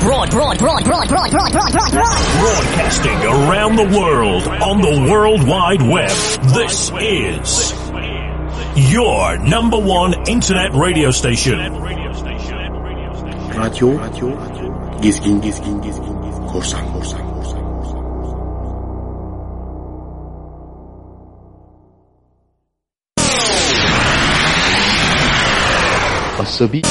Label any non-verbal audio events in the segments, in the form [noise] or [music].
broad, broad, broad, broad, broad, broad, broad, broad, broad, broad. Broadcasting around the world on the World Wide Web. This is your number one internet radio station. Radyo, radyo, gizgin, gizgin, gizgin, korsan, korsan, korsan. Asabi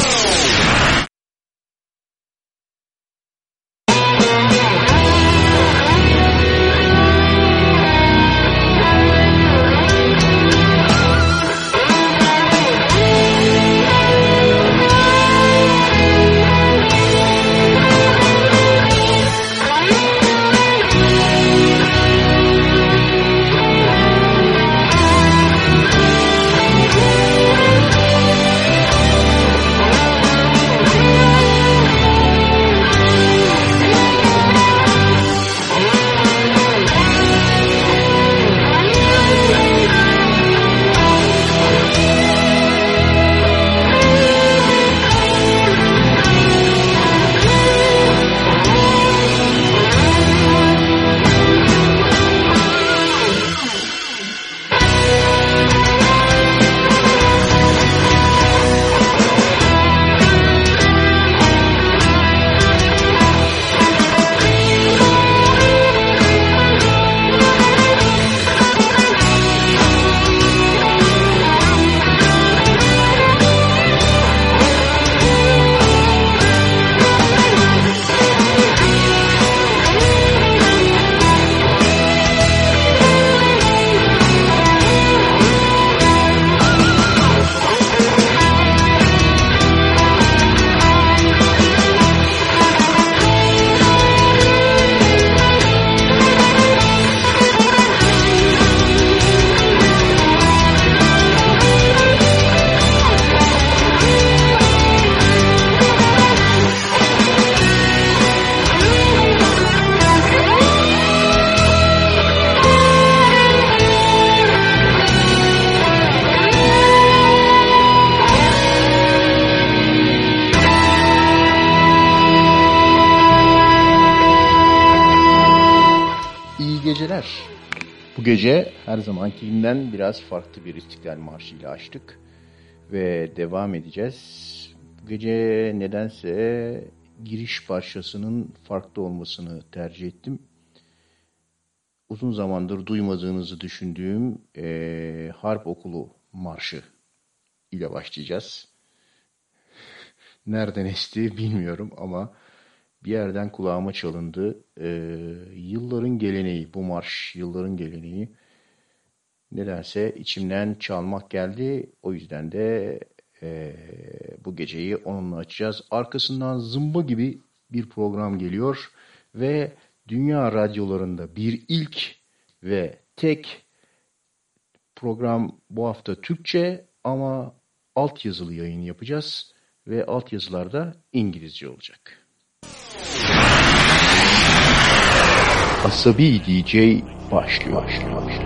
gece her zamankinden biraz farklı bir İstiklal Marşı ile açtık ve devam edeceğiz. Bu gece nedense giriş parçasının farklı olmasını tercih ettim. Uzun zamandır duymadığınızı düşündüğüm eee, Harp Okulu Marşı ile başlayacağız. Nereden esti bilmiyorum ama bir yerden kulağıma çalındı. Ee, yılların geleneği, bu marş yılların geleneği. Nedense içimden çalmak geldi. O yüzden de ee, bu geceyi onunla açacağız. Arkasından zımba gibi bir program geliyor ve dünya radyolarında bir ilk ve tek program bu hafta Türkçe ama altyazılı yayın yapacağız ve altyazılar da İngilizce olacak. Asabi DJ başlıyor. başlıyor, başlıyor.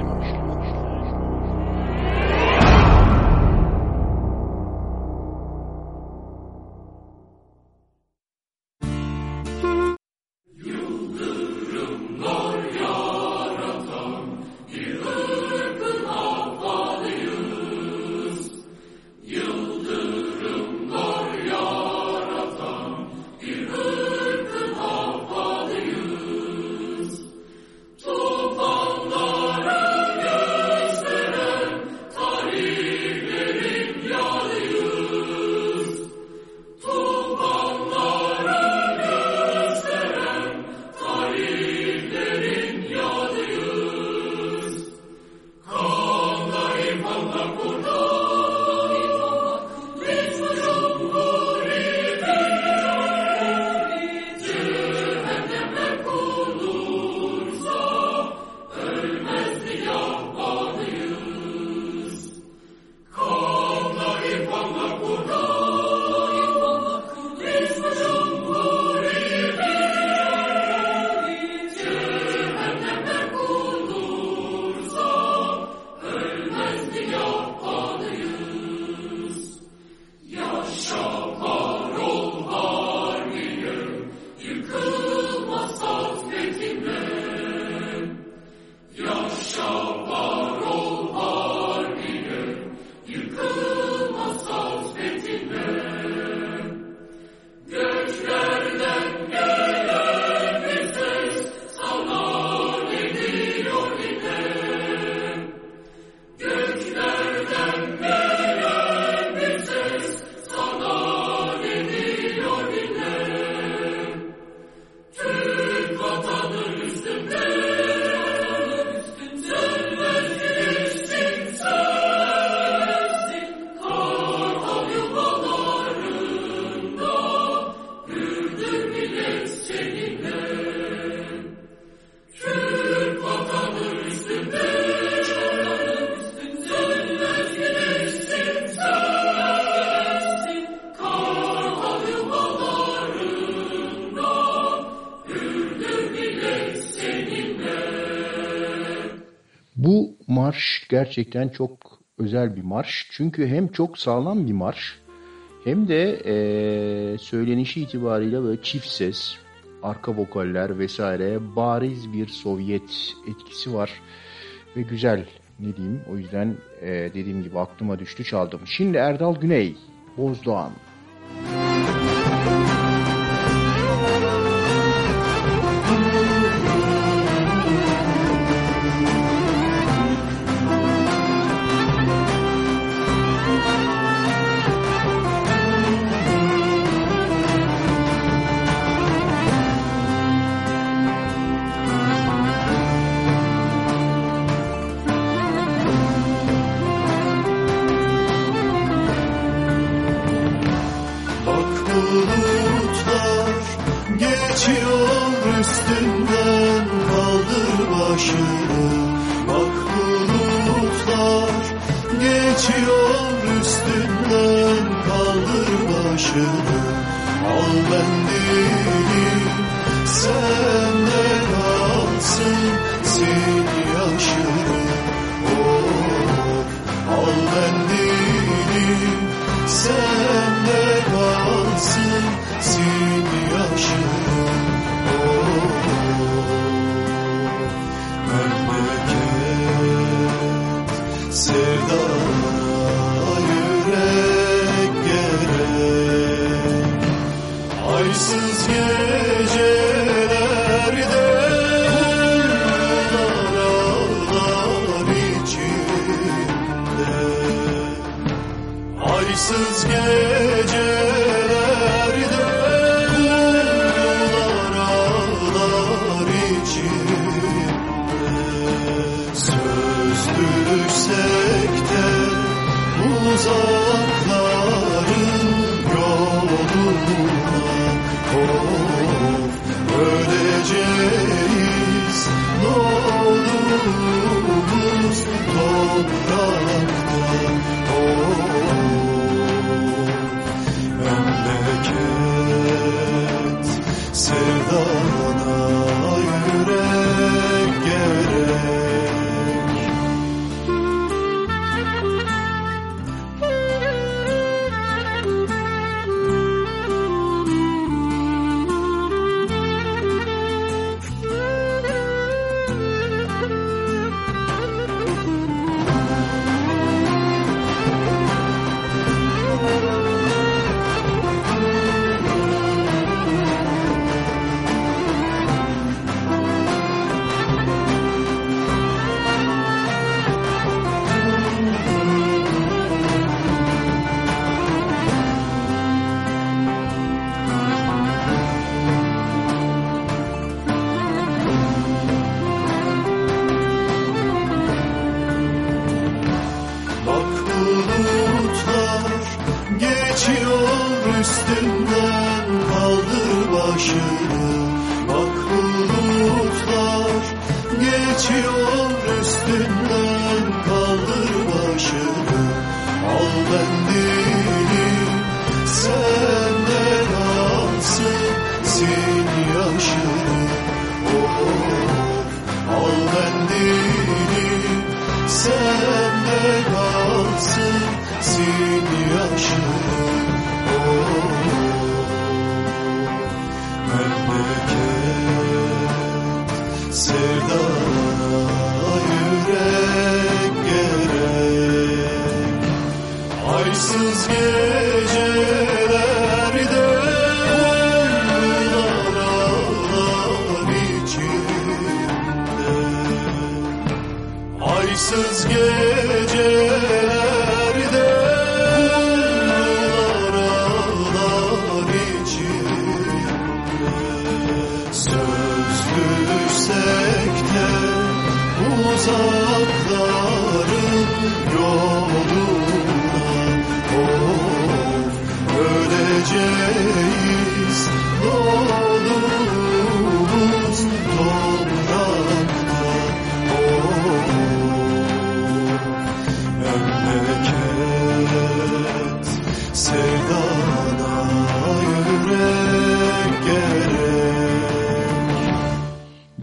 Gerçekten çok özel bir marş. Çünkü hem çok sağlam bir marş hem de e, söylenişi itibariyle böyle çift ses, arka vokaller vesaire bariz bir Sovyet etkisi var ve güzel ne diyeyim o yüzden e, dediğim gibi aklıma düştü çaldım. Şimdi Erdal Güney, Bozdoğan. üstümden kaldır başını Bak bulutlar geçiyor. Üstümden kaldır başını Al bendeni sen de kalsın sil yaşını. Oh al bendeni sen de kalsın sil yaşını.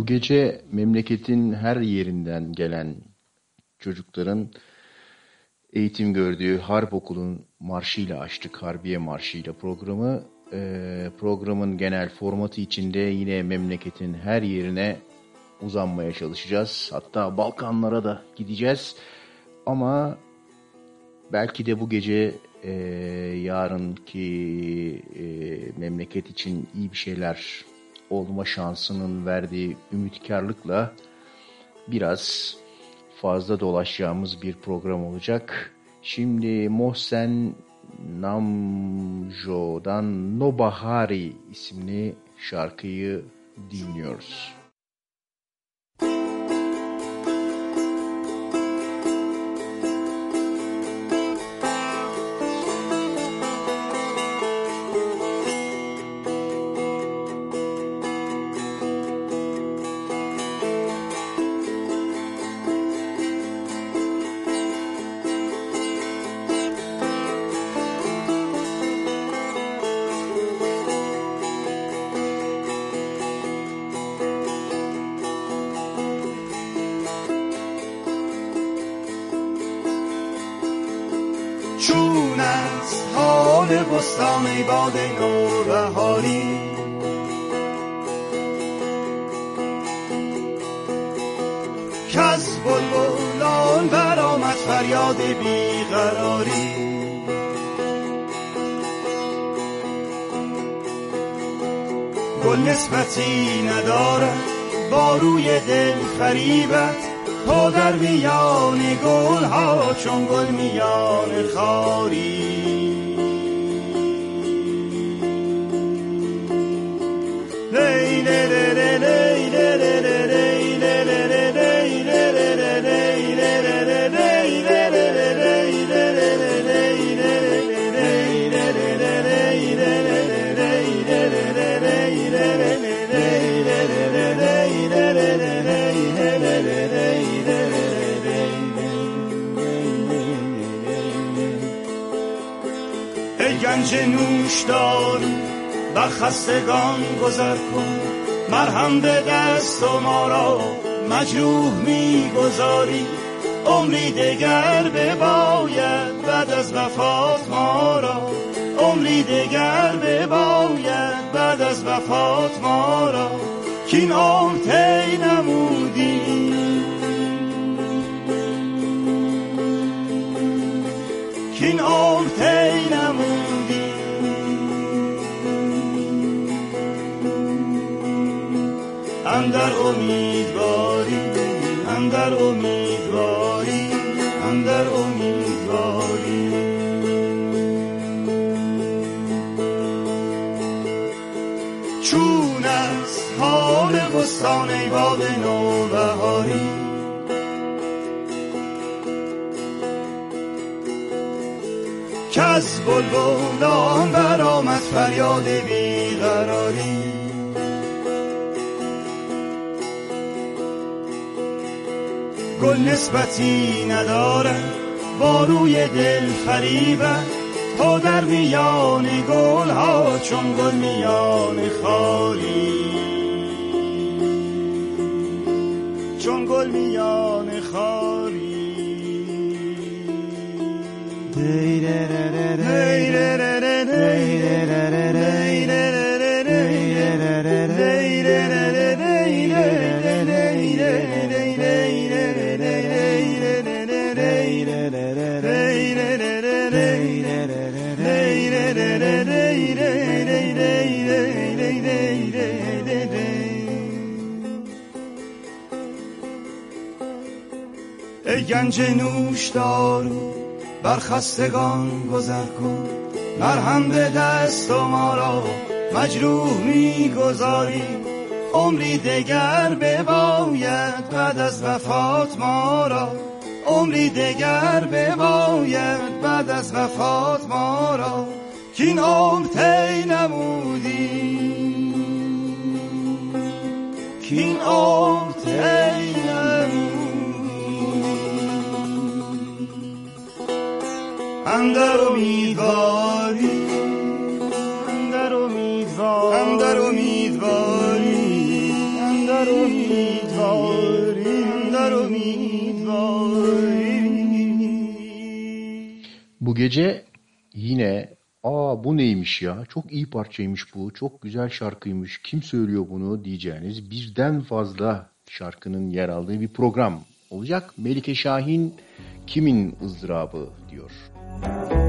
Gece memleketin her yerinden gelen çocukların eğitim gördüğü Harp Okulu'nun marşıyla açtık. Harbiye marşıyla programı. Ee, programın genel formatı içinde yine memleketin her yerine uzanmaya çalışacağız. Hatta Balkanlara da gideceğiz. Ama belki de bu gece e, yarınki e, memleket için iyi bir şeyler olma şansının verdiği ümitkarlıkla biraz fazla dolaşacağımız bir program olacak. Şimdi Mohsen Namjo'dan Nobahari isimli şarkıyı dinliyoruz. خستگان گذر کن. مرهم به دست و ما را مجروح می‌گذاری. عمری دگر بباید بعد از وفات ما را. عمری دگر بباید بعد از وفات ما را. کین عمر امیدواری اندر امیدواری اندر امیدواری. چون از حال بستان ای باد نوبهاری کز بلبلان برآمد فریاد بیقراری. نسبتی ندارد با روی دل فریبت تو در میان گل ها چون گل میان خالی چون گل میان گنج نوش دارو بر خستگان گذر کن. مرهم به دست و ما را مجروح می‌گذاری عمری دگر بباید بعد از وفات ما را. عمری دگر بباید بعد از وفات ما را. که عمر تی نمودی. که عمر تی امیدواری اندر امیدواری اندر امیدواری اندر امیدواری اندر امیدواری Bu gece yine aa bu neymiş ya çok iyi parçaymış bu çok güzel şarkıymış kim söylüyor bunu diyeceğiniz birden fazla şarkının yer aldığı bir program olacak. Melike Şahin kimin ızdırabı diyor. Üstümden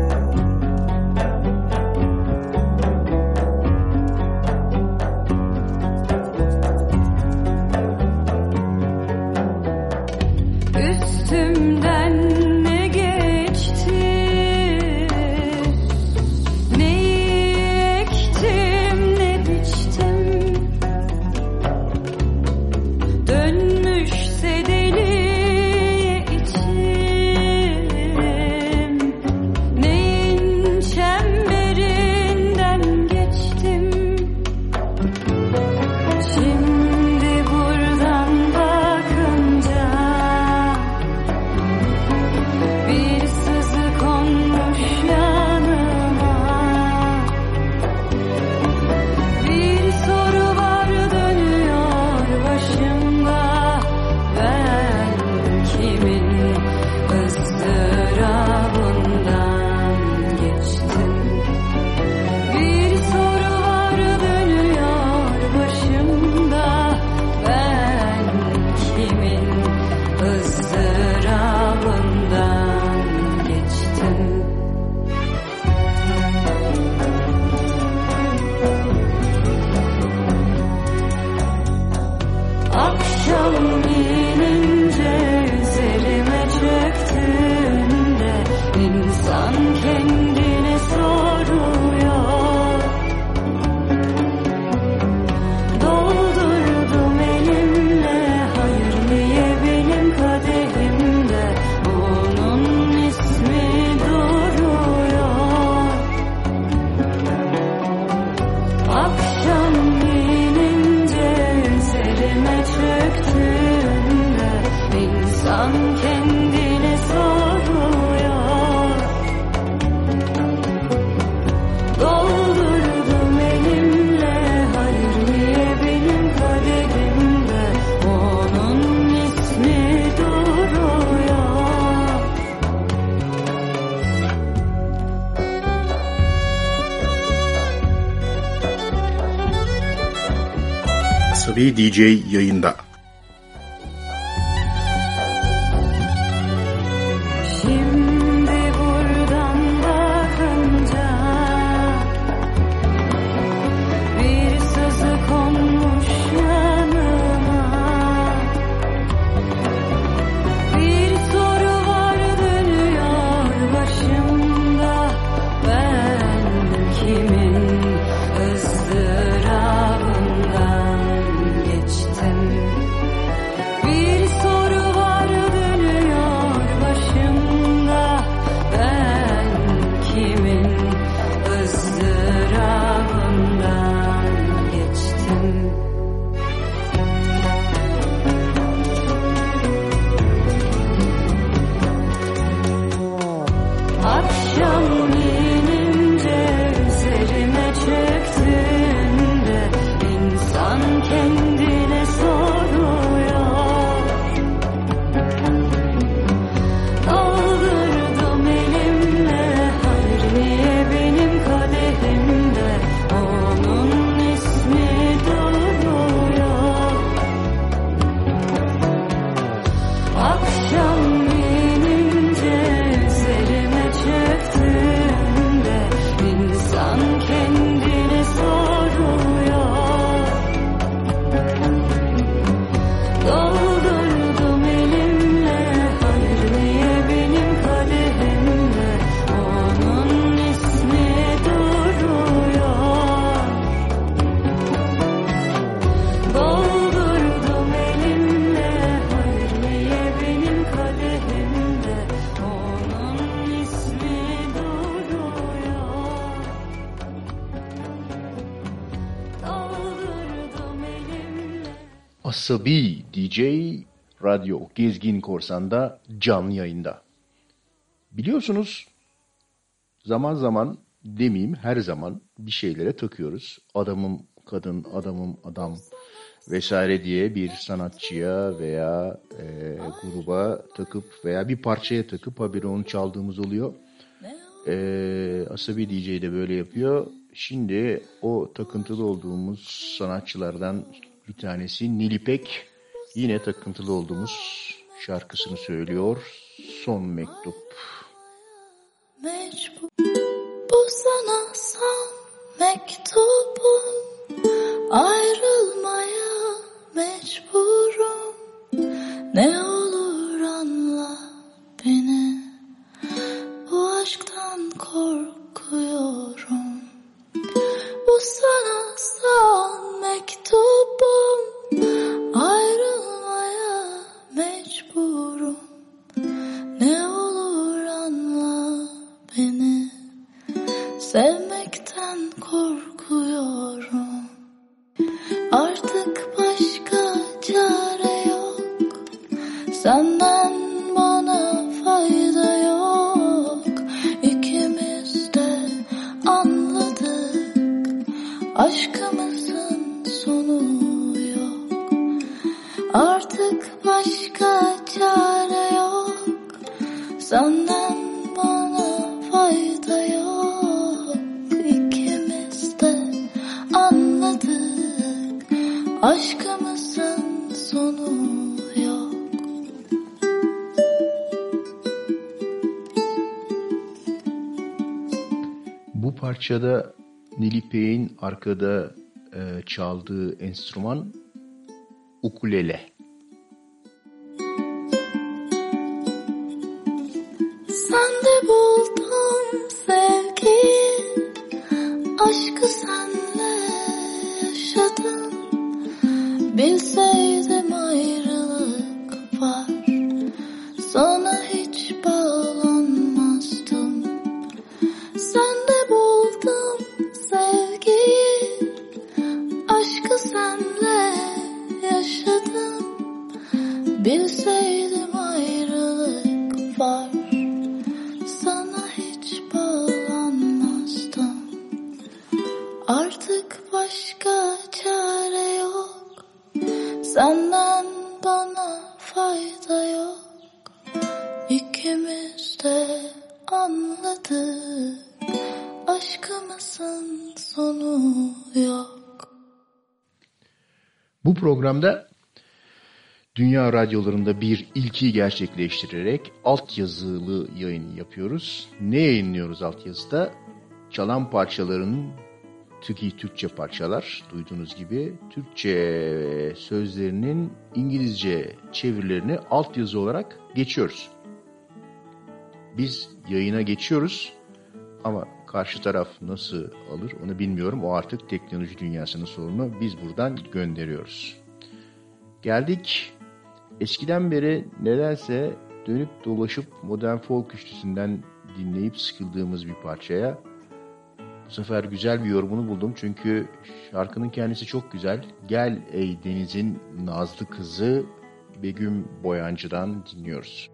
DJ yayında. Asabi DJ Radyo Gezgin Korsan'da canlı yayında. Biliyorsunuz zaman zaman demeyeyim her zaman bir şeylere takıyoruz. Adamım kadın, adamım adam vesaire diye bir sanatçıya veya e, gruba takıp veya bir parçaya takıp haberi onu çaldığımız oluyor. E, Asabi DJ de böyle yapıyor. Şimdi o takıntılı olduğumuz sanatçılardan bir tanesi Nilipek yine takıntılı olduğumuz şarkısını söylüyor. Son mektup. Parçada Nilipek'in arkada e, çaldığı enstrüman ukulele. Radyolarında bir ilki gerçekleştirerek altyazılı yayın yapıyoruz. Ne yayınlıyoruz altyazıda? Çalan parçaların Türkiye Türkçe parçalar duyduğunuz gibi Türkçe sözlerinin İngilizce çevirilerini altyazı olarak geçiyoruz. Biz yayına geçiyoruz ama karşı taraf nasıl alır onu bilmiyorum. O artık teknoloji dünyasının sorunu. Biz buradan gönderiyoruz. Geldik eskiden beri nedense dönüp dolaşıp modern folk üçlüsünden dinleyip sıkıldığımız bir parçaya. Bu sefer güzel bir yorumunu buldum çünkü şarkının kendisi çok güzel. Gel ey denizin nazlı kızı Begüm Boyancı'dan dinliyoruz.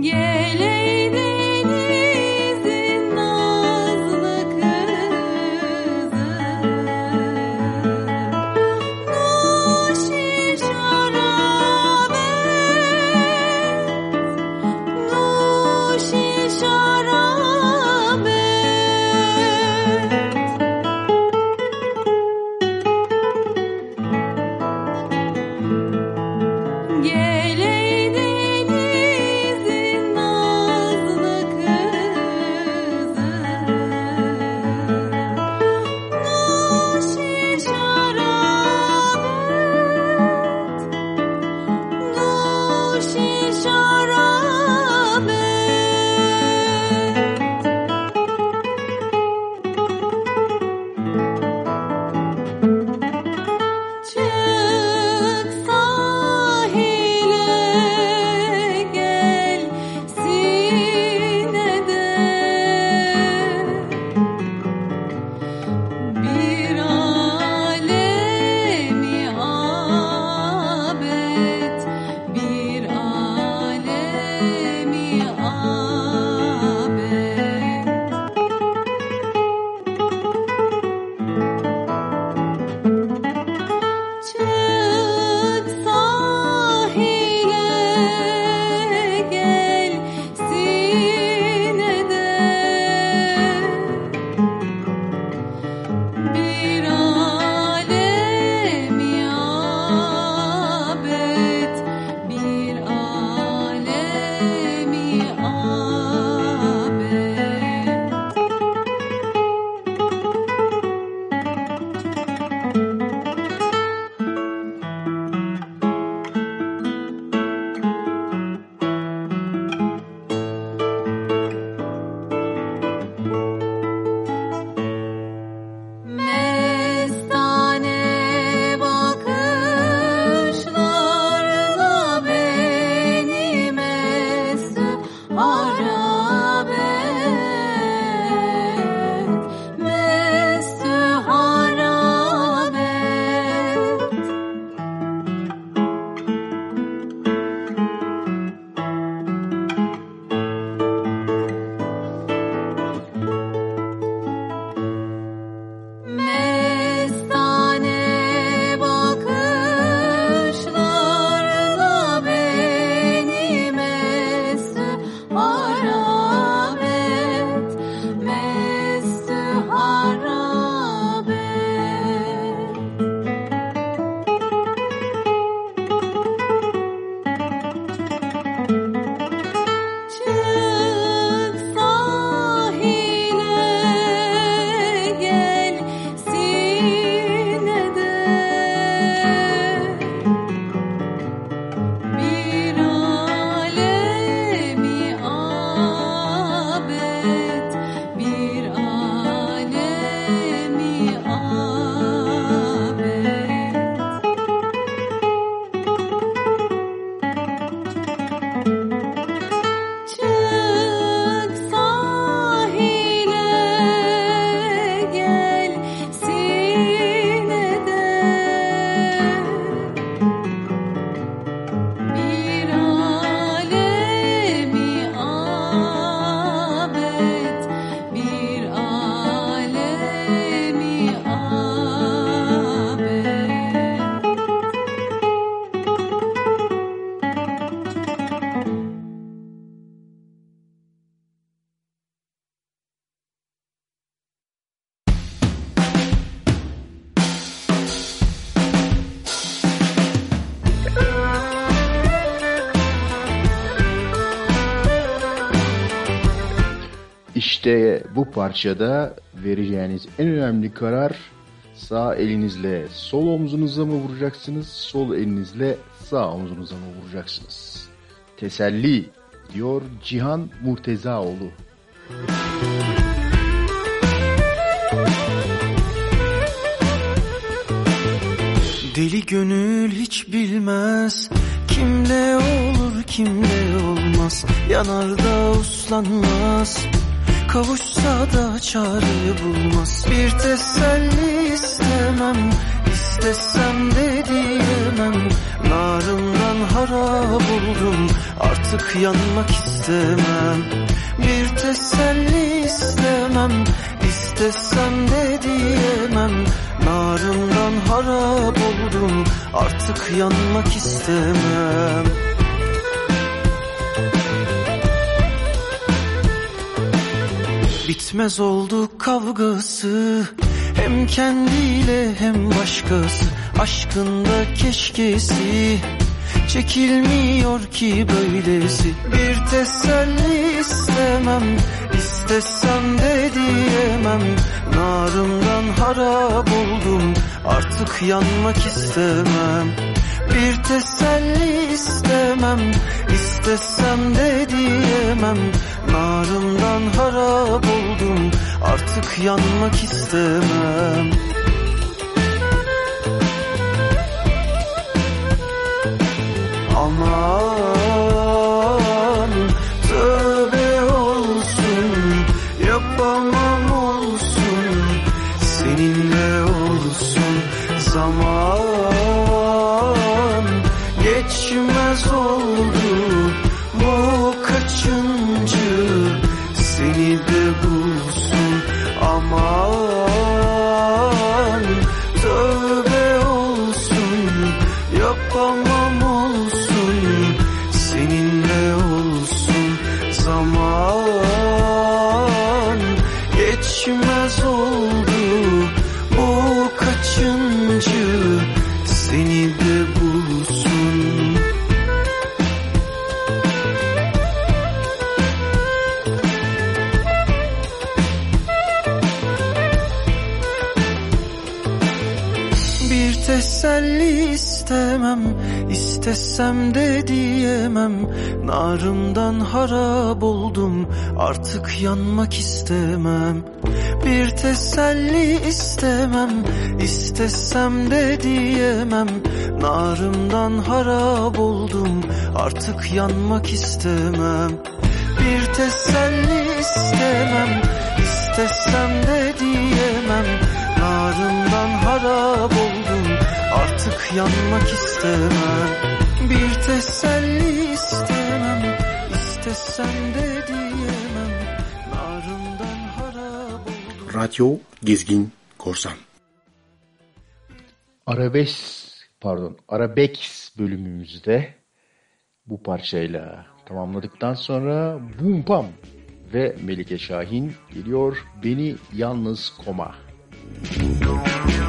Gel ey denizin İşte bu parçada vereceğiniz en önemli karar sağ elinizle sol omzunuza mı vuracaksınız, sol elinizle sağ omzunuza mı vuracaksınız? Teselli diyor Cihan Murtezaoğlu. Deli gönül hiç bilmez Kimde olur kimde olmaz Yanar da uslanmaz Kavuşsa da çare bulmaz. Bir teselli istemem İstesem de diyemem. Narımdan harap oldum Artık yanmak istemem. Bir teselli istemem İstesem de diyemem. Narımdan harap oldum Artık yanmak istemem Bitmez oldu kavgası. Hem kendiyle hem başkası. Aşkında keşkesi. Çekilmiyor ki böylesi. Bir teselli istemem İstesem de diyemem. Narımdan harap oldum Artık yanmak istemem Bir teselli istemem İstesem de diyemem. Narımdan harap oldum Artık yanmak istemem. Aman istesem de diyemem Narımdan harap oldum Artık yanmak istemem. Bir teselli istemem istesem de diyemem Narımdan harap oldum Artık yanmak istemem. Bir teselli istemem istesem de diyemem Narımdan harap oldum Artık yanmak istemem. Bir teselli istemem. İstesem de diyemem. Narımdan harap oldum. Radyo Gezgin Korsan. Arabes pardon Arabex bölümümüzde bu parçayla tamamladıktan sonra Bum Pam ve Melike Şahin geliyor. Beni Yalnız Koma. Söylemedim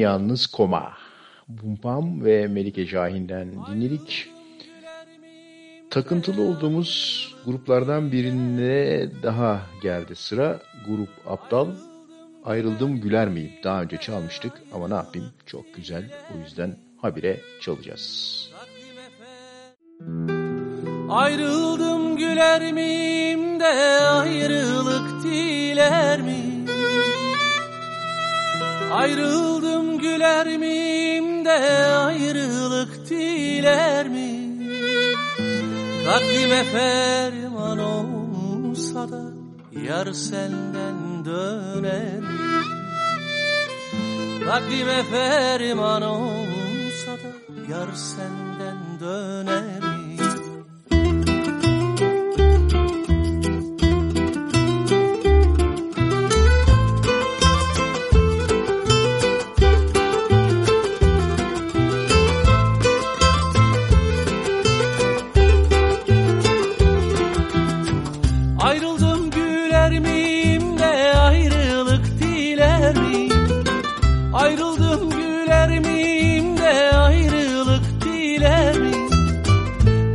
Yalnız Koma. Bumpam ve Melike Şahin'den dinledik. Takıntılı olduğumuz gruplardan birine daha geldi sıra. Grup Aptal. Ayrıldım güler miyim? Daha önce çalmıştık ama ne yapayım? Çok güzel. O yüzden habire çalacağız. Ayrıldım güler miyim de ayrılık diler mi? Ayrıldım güler miyim de ayrılık diler mi? Kaddime ferman olsa da yar senden döner mi? Kaddime ferman olsa da yar senden döner mi?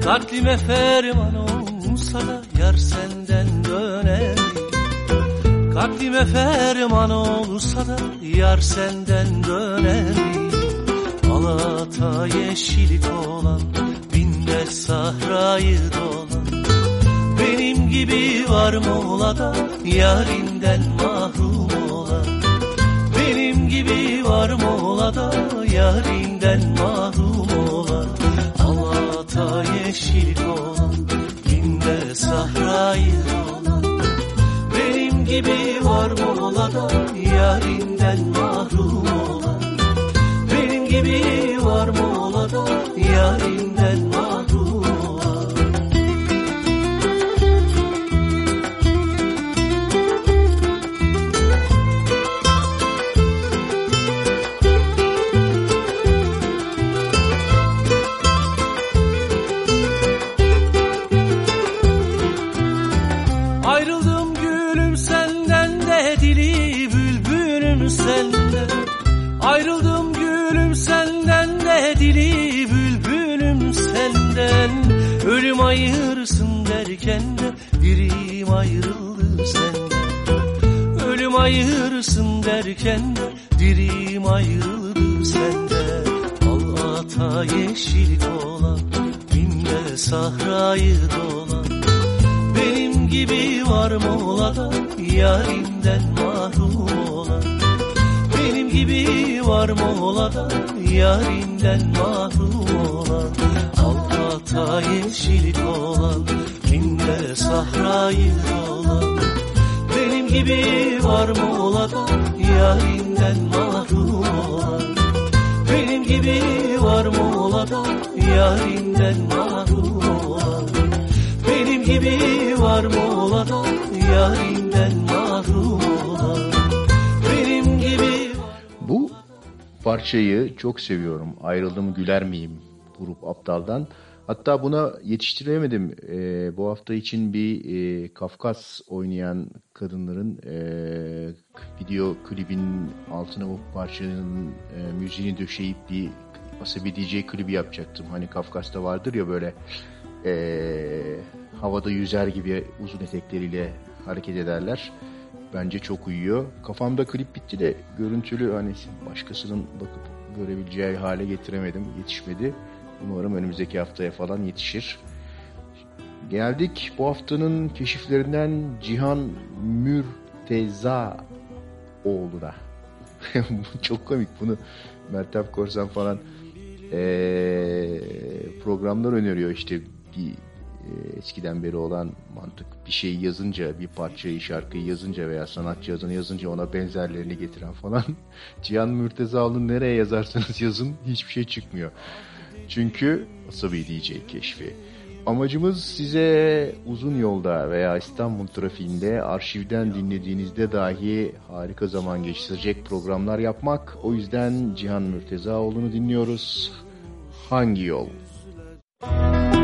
Katlime ferman olsa da yar senden döner? Katlime ferman olsa da yar senden döner? Alata yeşillik olan binde sahrayı dolan benim gibi var mı ola da yarinden mahrum olan Benim gibi var mı ola da yarinden mahrum olan Alata yeşil olan Binde sahrayı olan. Benim gibi var mı ola da yarinden mahrum olan. Benim gibi var mı ola da yarinden mahrum ayırsın derken de dirim ayrıldı senden Al ata yeşil olan binde sahrayı dolan benim gibi var mı ola da yarinden mahrum olan Benim gibi var mı ola da yarinden mahrum olan Alkata yeşillik olan Minde sahrayı olan Benim gibi var mı ola da yarinden mahrum olan Benim gibi var mı yarinden mahrum olan benim gibi var mı yarinden mahrum olan Benim gibi Bu parçayı çok seviyorum. Ayrıldım güler miyim grup Aptal'dan. Hatta buna yetiştiremedim. Ee, bu hafta için bir e, Kafkas oynayan kadınların e, video klibin altına bu parçanın e, müziğini döşeyip bir Asabi DJ klibi yapacaktım. Hani Kafkas'ta vardır ya böyle e, havada yüzer gibi uzun etekleriyle hareket ederler. Bence çok uyuyor. Kafamda klip bitti de görüntülü hani başkasının bakıp görebileceği hale getiremedim. Yetişmedi. Umarım önümüzdeki haftaya falan yetişir. Geldik bu haftanın keşiflerinden Cihan Mürteza oğluna. [laughs] çok komik bunu Mertap Korsan falan eee, programlar öneriyor işte bir eskiden beri olan mantık bir şey yazınca bir parçayı şarkıyı yazınca veya sanatçı adını yazınca ona benzerlerini getiren falan [laughs] Cihan Mürtezaoğlu'nu nereye yazarsanız yazın hiçbir şey çıkmıyor. Çünkü Asabi DJ keşfi. Amacımız size uzun yolda veya İstanbul trafiğinde arşivden dinlediğinizde dahi harika zaman geçirecek programlar yapmak. O yüzden Cihan Mürtezaoğlu'nu dinliyoruz. Hangi yol? Fikri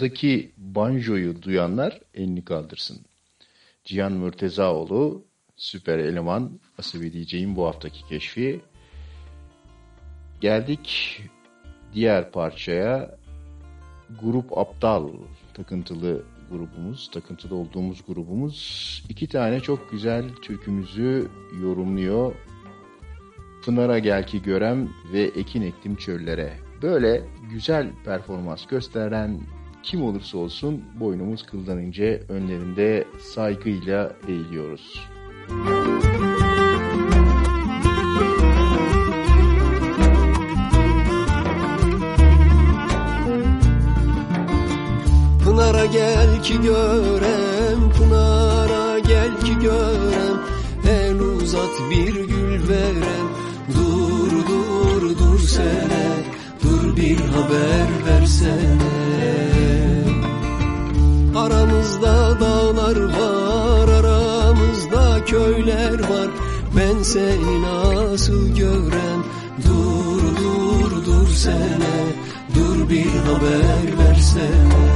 Arkadaki banjoyu duyanlar elini kaldırsın. Cihan Mürtezaoğlu, süper eleman, Asibi diyeceğim bu haftaki keşfi. Geldik diğer parçaya. Grup Aptal, takıntılı grubumuz, takıntılı olduğumuz grubumuz. iki tane çok güzel türkümüzü yorumluyor. Pınar'a gel ki görem ve ekin ektim çöllere. Böyle güzel performans gösteren kim olursa olsun boynumuz kıldan ince önlerinde saygıyla eğiliyoruz. Pınara gel ki görem, Pınara gel ki görem. El uzat bir gül verem Dur dur dur sene. Dur bir haber versene Aramızda dağlar var Aramızda köyler var. Ben seni nasıl görem Dur dur dur sene Dur bir haber versene.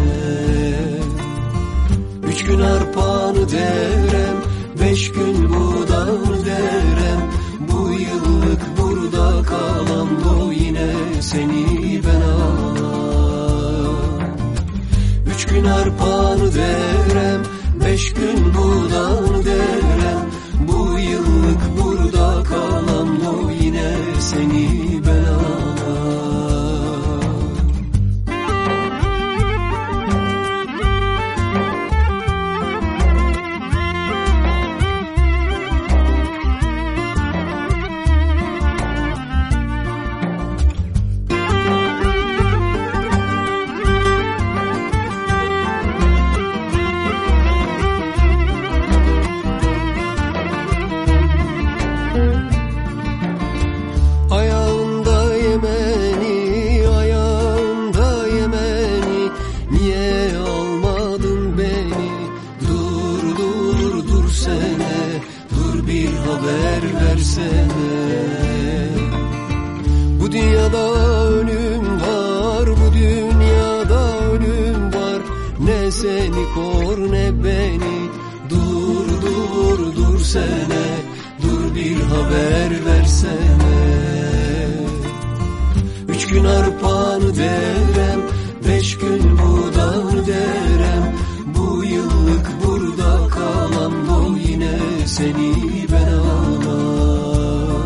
Üç gün arpanı derem Beş gün buğdanı derem. Bu yıllık burada kalan Bu yine seni ben alam Üç gün arpanı derem Beş gün buğdanı derem Bu yıllık burada kalan Bu yine seni ben alam gün arpanı derem Beş gün buğday derem. Bu yıllık burada kalan Bu yine seni ben alam.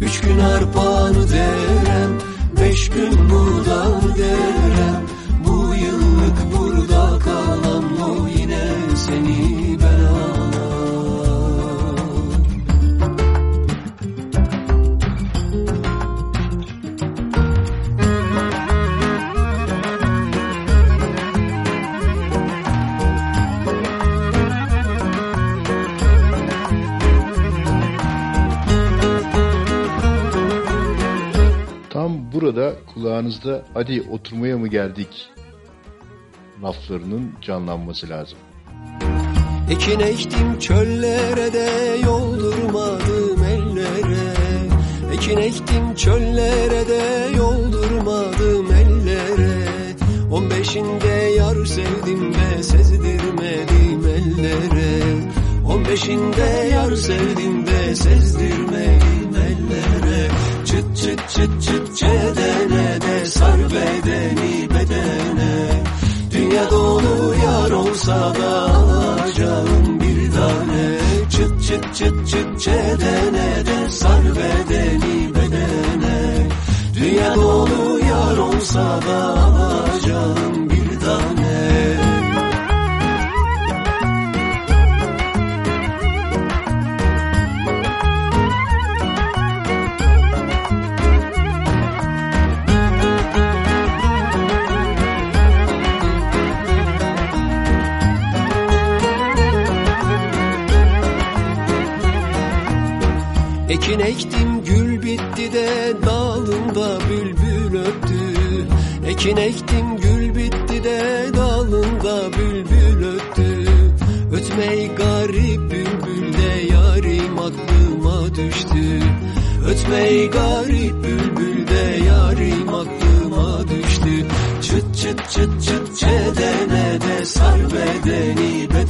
Üç gün arpanı derem Beş gün buğday derem kulağınızda hadi oturmaya mı geldik? laflarının canlanması lazım. Ekin ektim çöllere de yoldurmadım ellere. Ekin ektim çöllere de yoldurmadım ellere. On beşinde yar sevdim de sezdirmedim ellere On beşinde yar sevdim de sezdirmedim ellere Çıt çıt çıt çıt çedene de sar bedeni bedene. Dünya dolu yar olsa da alacağım bir tane. Çıt çıt çıt çıt çedene de sar bedeni bedene. Dünya dolu yar olsa da alacağım Ekin ektim gül bitti de dalında bülbül öttü Ekin ektim gül bitti de dalında bülbül öttü Ötmey garip bülbül de yarim aklıma düştü. Ötmey garip bülbül de yarim aklıma düştü. Çıt çıt çıt çıt çedene de sar bedeni bedene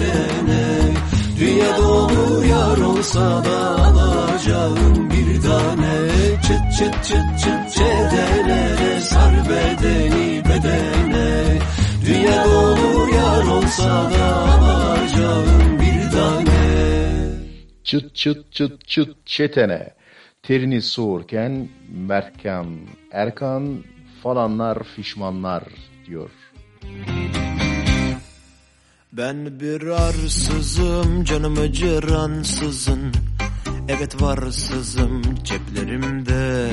olsa da alacağım bir tane Çıt çıt çıt çıt çedene de sar bedeni bedene Dünya dolu yar olsa da alacağım bir tane Çıt çıt çıt çıt çetene. Terini soğurken Merkan, Erkan falanlar fişmanlar diyor. Ben bir arsızım canımı cıransızın Evet varsızım ceplerimde.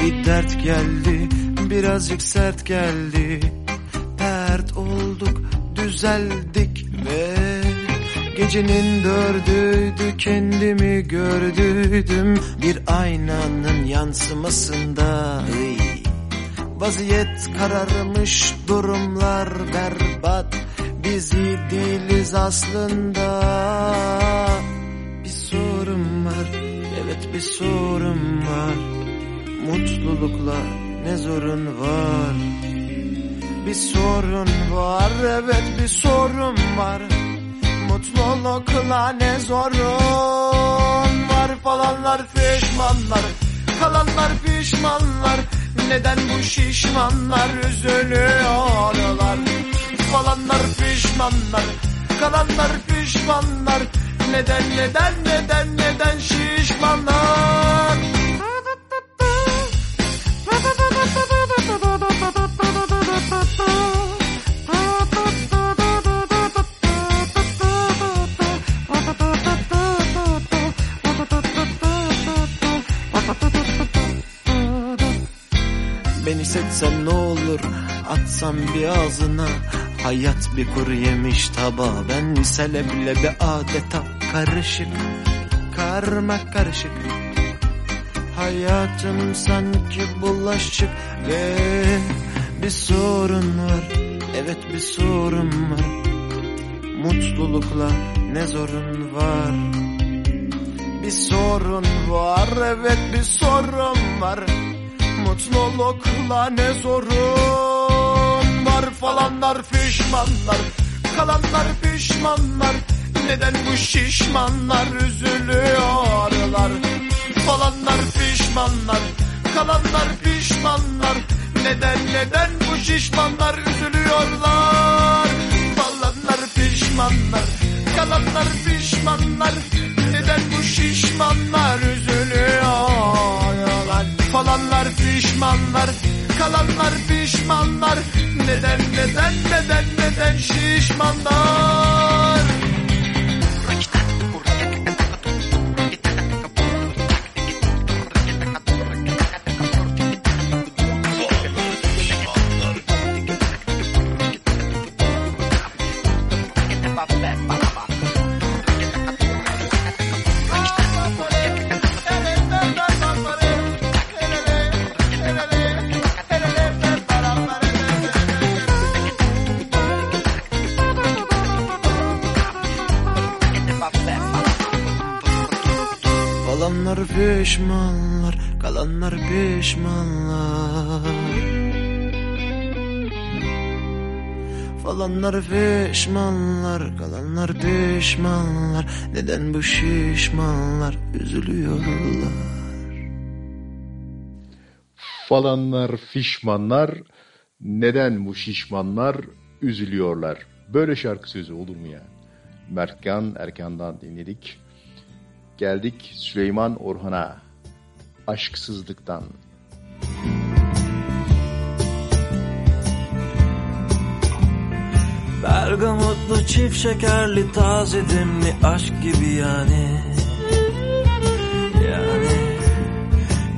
Bir dert geldi birazcık sert geldi. Dert olduk düzeldik ve Gecenin dördüydü kendimi gördüydüm. Bir aynanın yansımasında. Vaziyet kararmış durumlar berbat Biz iyi değiliz aslında. Bir sorun var. Evet bir sorun var. Mutlulukla ne zorun var? Bir sorun var. Evet bir sorun var. Mutlulukla ne zorun var? Falanlar pişmanlar. Kalanlar pişmanlar. Neden bu şişmanlar üzülüyorlar Falanlar pişmanlar. Kalanlar pişmanlar. Neden neden neden neden şişmanlar? Beni seçsen ne olur atsam bir ağzına Hayat bir kuru yemiş tabağı Ben seleble bir adeta karışık Karma karışık. Hayatım sanki bulaşık Ve bir sorun var. Evet bir sorun var. Mutlulukla ne zorun var? Bir sorun var evet bir sorun var. Mutlulukla ne zorun var Falanlar pişmanlar. Kalanlar pişmanlar. Neden bu şişmanlar üzülüyorlar? Falanlar pişmanlar. Kalanlar pişmanlar. Neden neden bu şişmanlar üzülüyorlar? Falanlar pişmanlar. Kalanlar pişmanlar. Neden bu şişmanlar üzülüyorlar Falanlar pişmanlar Kalanlar pişmanlar. Neden neden neden neden şişmanlar Falanlar pişmanlar, kalanlar pişmanlar. Falanlar pişmanlar, kalanlar pişmanlar. Neden bu şişmanlar üzülüyorlar? Falanlar fişmanlar neden bu şişmanlar üzülüyorlar. Böyle şarkı sözü olur mu yani? Mertkan Erkan'dan dinledik. Geldik Süleyman Orhan'a. Aşksızlıktan. Bergamotlu çift şekerli taze demli aşk gibi yani Yani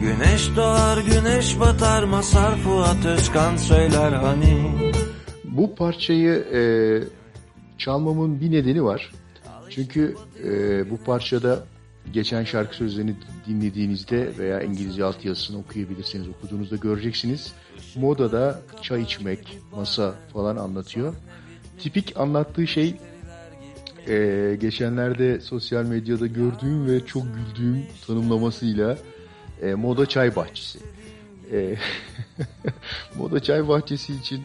Güneş doğar güneş batar Masar Fuat Özkan söyler hani Bu parçayı e, çalmamın bir nedeni var. Çünkü e, bu parçada geçen şarkı sözlerini dinlediğinizde veya İngilizce altyazısını okuyabilirseniz okuduğunuzda göreceksiniz. Modada çay içmek, masa falan anlatıyor. Tipik anlattığı şey e, geçenlerde sosyal medyada gördüğüm ve çok güldüğüm tanımlamasıyla e, moda çay bahçesi. E, [laughs] moda çay bahçesi için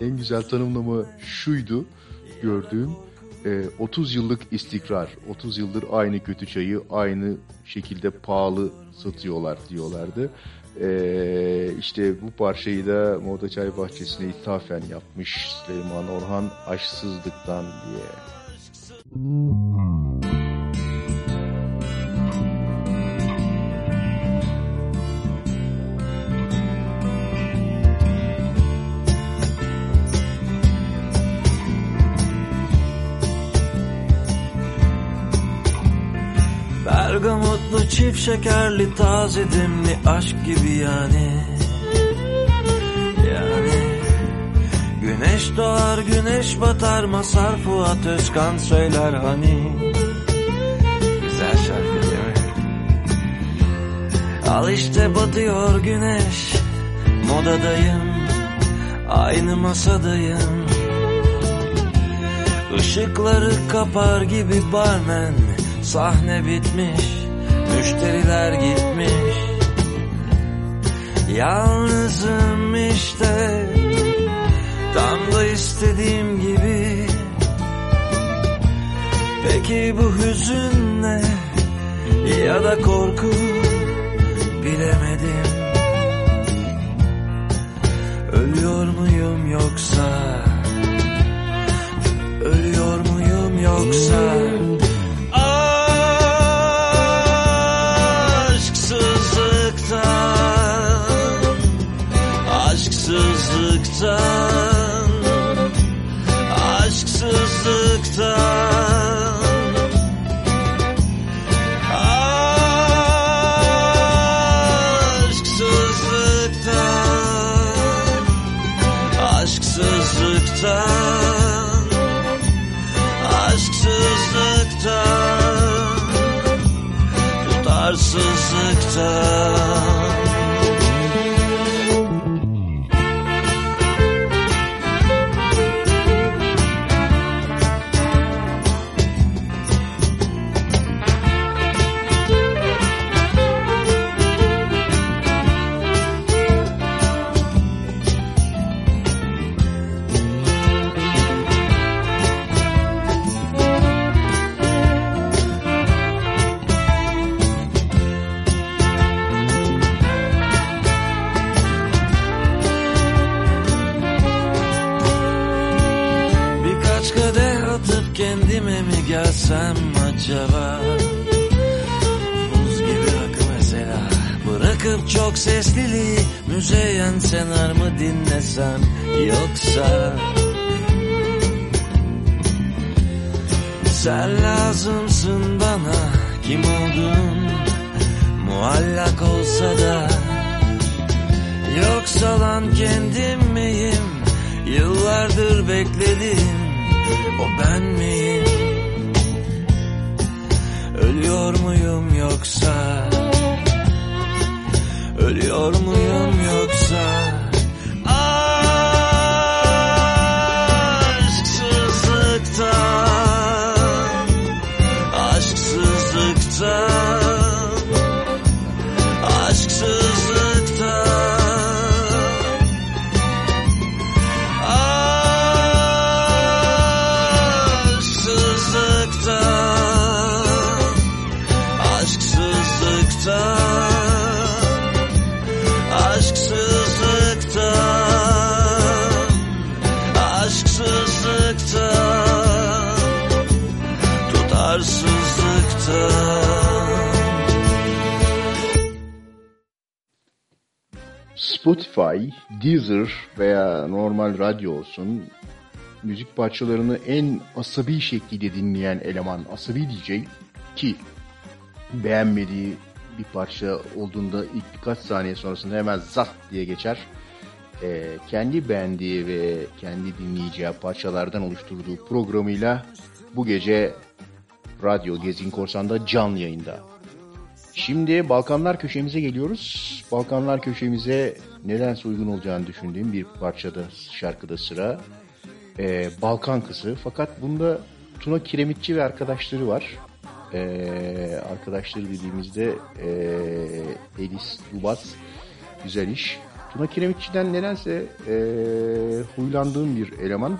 en güzel tanımlama şuydu gördüğüm. E, 30 yıllık istikrar, 30 yıldır aynı kötü çayı aynı şekilde pahalı satıyorlar diyorlardı. E, işte bu parçayı da Moda Çay Bahçesi'ne ithafen yapmış Süleyman Orhan aşksızlıktan diye. Bergamotlu çift şekerli taze demli aşk gibi yani. Yani Güneş doğar güneş batar Masar Fuat Özkan söyler hani. Güzel şarkı değil mi? Al işte batıyor güneş Modadayım Aynı masadayım. Işıkları kapar gibi barmen Sahne bitmiş Müşteriler gitmiş. Yalnızım işte. Tam da istediğim gibi. Peki bu hüzün ne? Ya da korku? Bilemedim. Ölüyor muyum yoksa? Ölüyor muyum yoksa Aşksızlıktan Aşksızlıktan Aşksızlıktan Aşksızlıktan Aşksızlıktan Tutarsızlıktan radyo olsun müzik parçalarını en asabi şekilde dinleyen eleman asabi DJ ki beğenmediği bir parça olduğunda ilk birkaç saniye sonrasında hemen zat diye geçer. Ee, kendi beğendiği ve kendi dinleyeceği parçalardan oluşturduğu programıyla bu gece Radyo Gezgin Korsan'da canlı yayında. Şimdi Balkanlar köşemize geliyoruz. Balkanlar köşemize nedense uygun olacağını düşündüğüm bir parçada, şarkıda sıra. Ee, Balkan Kızı. Fakat bunda Tuna Kiremitçi ve arkadaşları var. Ee, arkadaşları dediğimizde ee, Elis Lubas, güzel iş. Tuna Kiremitçi'den nedense ee, huylandığım bir eleman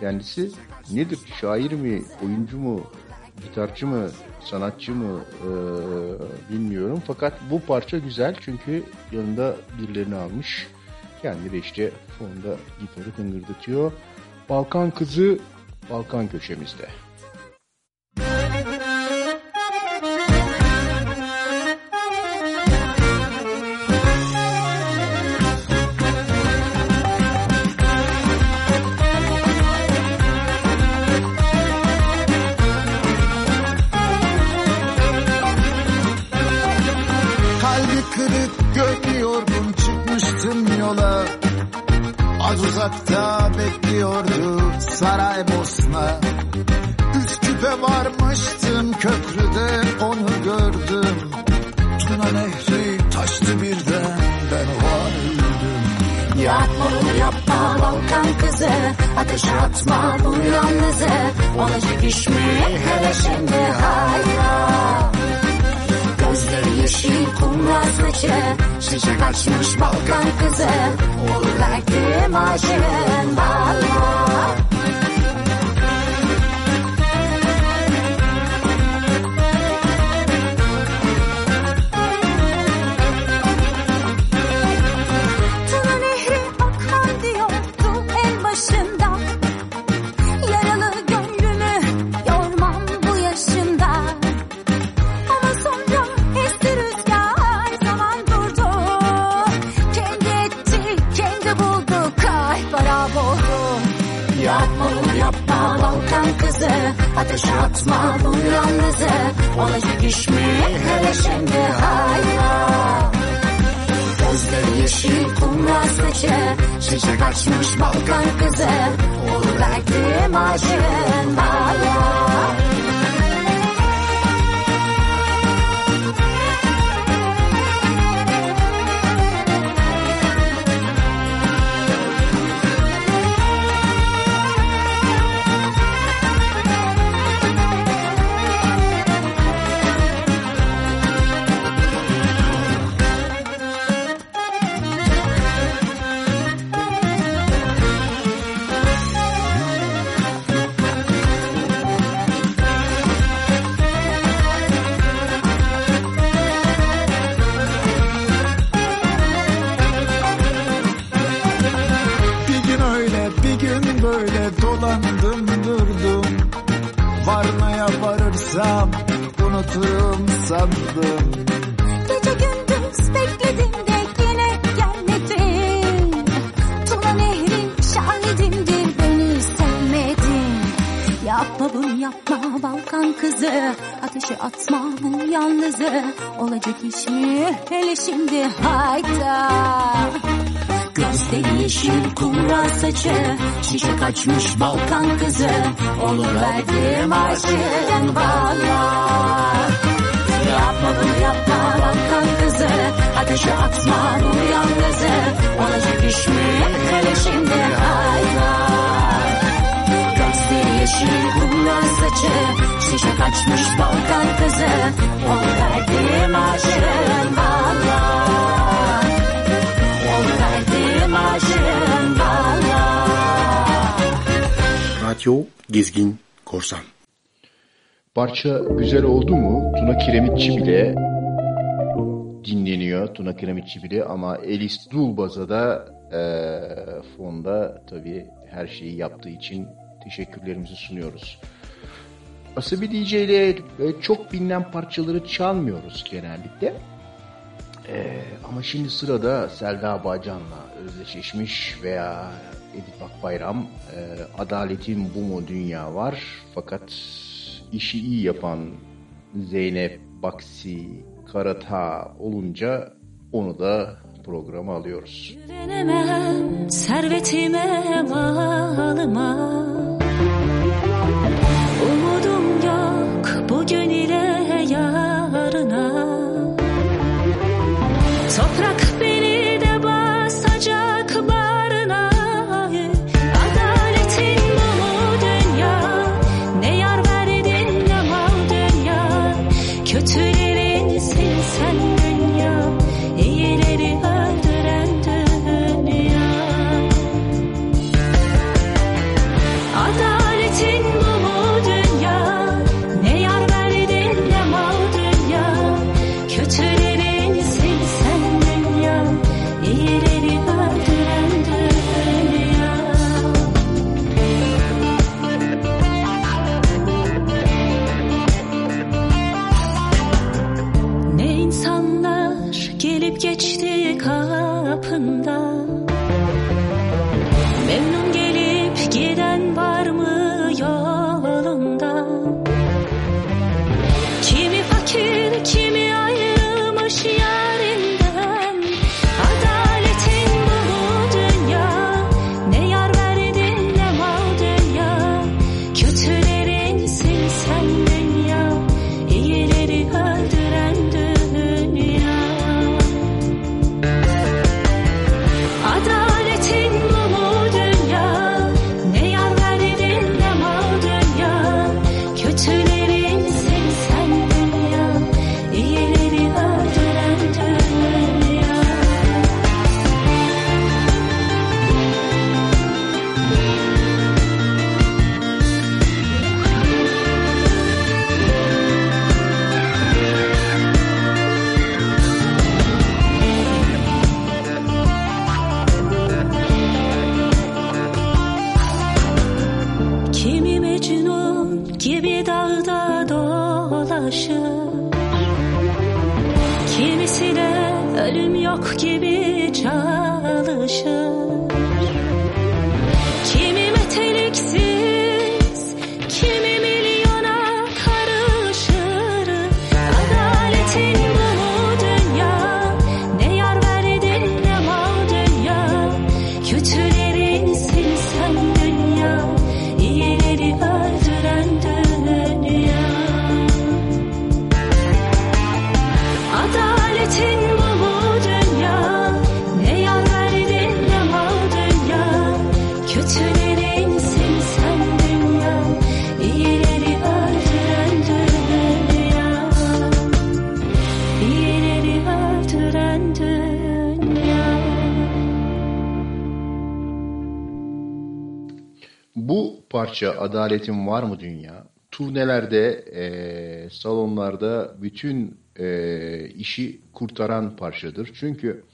kendisi. Nedir? Şair mi, oyuncu mu, gitarcı mı, sanatçı mı e, bilmiyorum. Fakat bu parça güzel çünkü yanında birilerini almış. Kendi de işte fonda gitarı tıngırdatıyor. Balkan kızı Balkan köşemizde. Yola Az uzakta bekliyordu Saraybosna Üsküp'e varmıştım köprüde onu gördüm. Tuna nehri taştı birden ben vardım Yapma bunu yapma Balkan kızı Ateşe atma bu yalnızı. Ona çekişme hele şimdi hala Gözleri yeşil kumral saçı Çiçek açmış Balkan kızı. Olur belki aşığın bağlı Ateşe atma bu yalnızı. Ona çekişme hele şimdi hala Gözleri yeşil kumral saçı. Çiçek açmış Balkan kızı. Olur belki aşığın hala unuttum sandım. Gece gündüz bekledim de yine gelmedin. Tuna nehrin şahidimdir beni sevmedin. Yapma bunu yapma Balkan kızı. Ateşe atma bu yalnızı. Olacak iş mi? Hele şimdi hayda. Gözleri yeşil kumral saçı. Şişe kaçmış Balkan kızı. Olur verdim aşığın valla Yapma bunu yapma. Balkan kızı Ateşe atma bu yalnızı. Olacak iş mi hele şimdi? Hayda Gözleri yeşil kumral saçı. Şişe kaçmış Balkan kızı. Onu verdim aşığın valla Onu verdim aşığın valla Radyo Gezgin Korsan. Parça güzel oldu mu? Tuna Kiremitçi bile dinleniyor. Tuna Kiremitçi bile ama Elis Dulbaz'a da e, fonda tabii her şeyi yaptığı için teşekkürlerimizi sunuyoruz. Asabi DJ ile e, çok bilinen parçaları çalmıyoruz genellikle. E, ama şimdi sırada Selda Bağcan'la özdeşleşmiş veya Edip Akbayram e, Adaletin Bu Mu Dünya var. Fakat işi iyi yapan Zeynep Baksi Karata olunca onu da programa alıyoruz. Güvenemem servetime malıma parça Adaletin Var mı Dünya? Turnelerde, e, salonlarda bütün e, işi kurtaran parçadır. Çünkü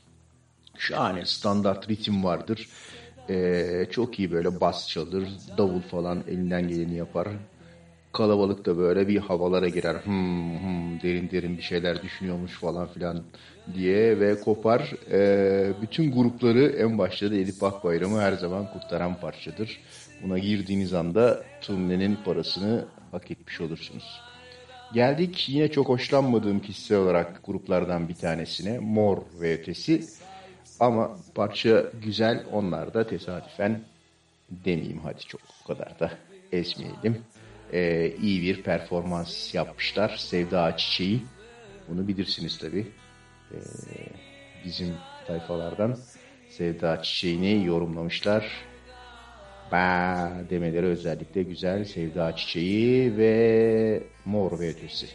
şahane standart ritim vardır. E, çok iyi böyle bas çalır, davul falan elinden geleni yapar. kalabalık da böyle bir havalara girer. Hmm, hmm, derin derin bir şeyler düşünüyormuş falan filan diye ve kopar. E, bütün grupları en başta da Edip Akbayram'ı her zaman kurtaran parçadır. Buna girdiğiniz anda turnenin parasını hak etmiş olursunuz. Geldik yine çok hoşlanmadığım kişisel olarak gruplardan bir tanesine. Mor ve ötesi. Ama parça güzel. Onlar da tesadüfen demeyeyim hadi çok o kadar da ezmeyelim. Ee, iyi bir performans yapmışlar. Sevda Çiçeği. Bunu bilirsiniz tabii. Ee, bizim tayfalardan Sevda Çiçeği'ni yorumlamışlar. Ba demeleri özellikle güzel. Sevda Çiçeği ve Mor ve Ötesi.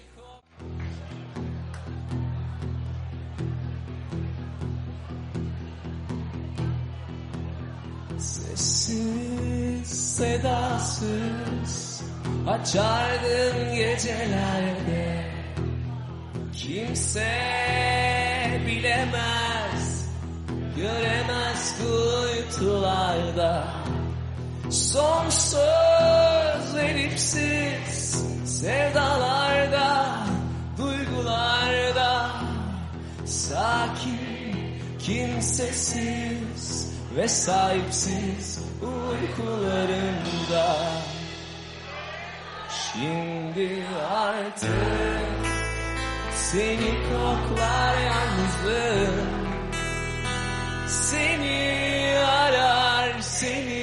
Sessiz, sedasız Açardın gecelerde Kimse bilemez Göremez kuytularda Sonsuz elipsiz sevdalarda, duygularda. Sakin, kimsesiz ve sahipsiz uykularında. Şimdi artık seni koklar yalnızlığım Seni arar, seni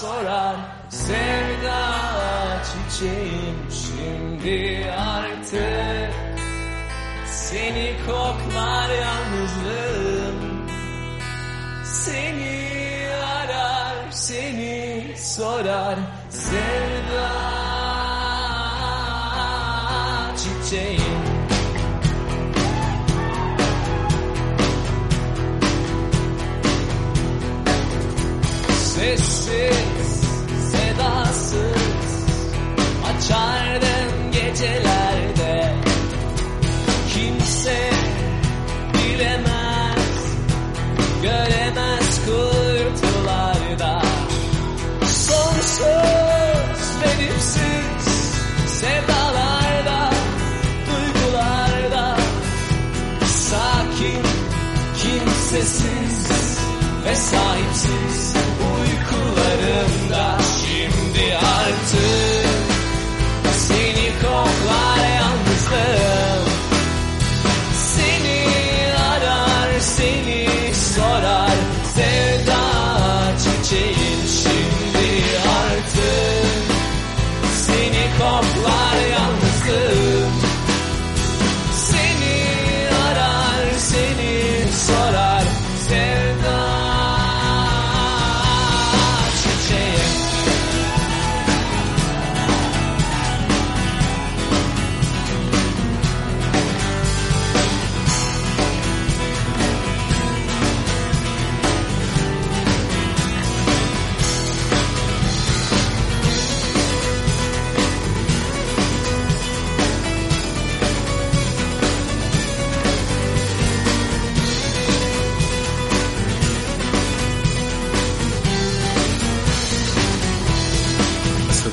sorar Sevda çiçeğim şimdi artık Seni koklar yalnızlığım. Seni arar, seni sorar Sevda çiçeğim. Sessiz, gecelerde. Kimse bilemez Göremez kurtularda Sonsuz verimsiz Sevdalarda Duygularda. Sakin Kimsesiz ve sahipsiz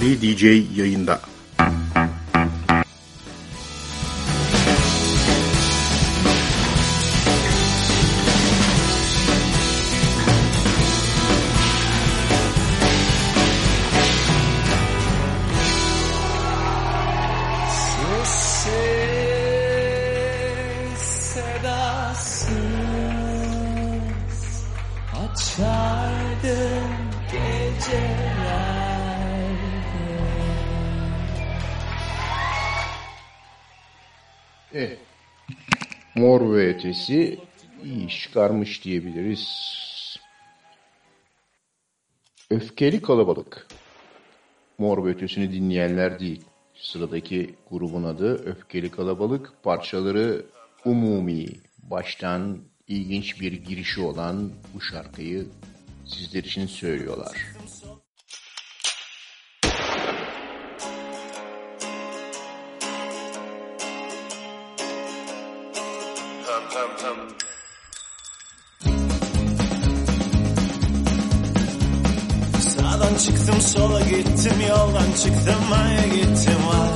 Asabi DJ yayında. Ötesi iyi çıkarmış diyebiliriz. Öfkeli kalabalık. Mor ötesini dinleyenler değil. Sıradaki grubun adı Öfkeli Kalabalık. Parçaları umumi. Baştan ilginç bir girişi olan bu şarkıyı sizler için söylüyorlar. Çıktım sola gittim yoldan çıktım maya gittim. Vay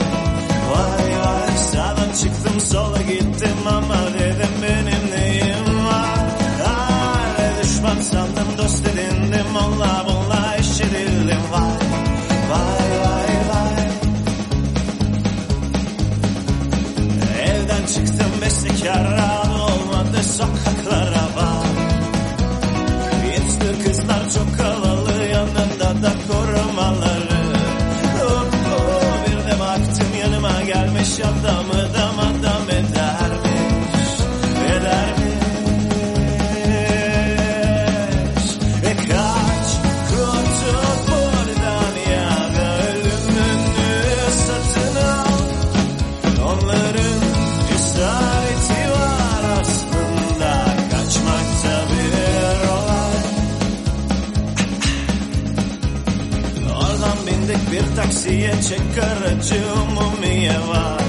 Vay vay sağdan çıktım sola aracı umumiye var.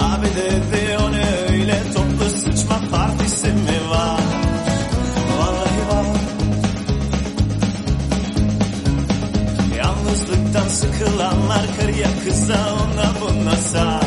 Abi dedi o öyle toplu sıçma partisi mi var? Vallahi var. Yalnızlıktan sıkılanlar kırya kıza ona buna sar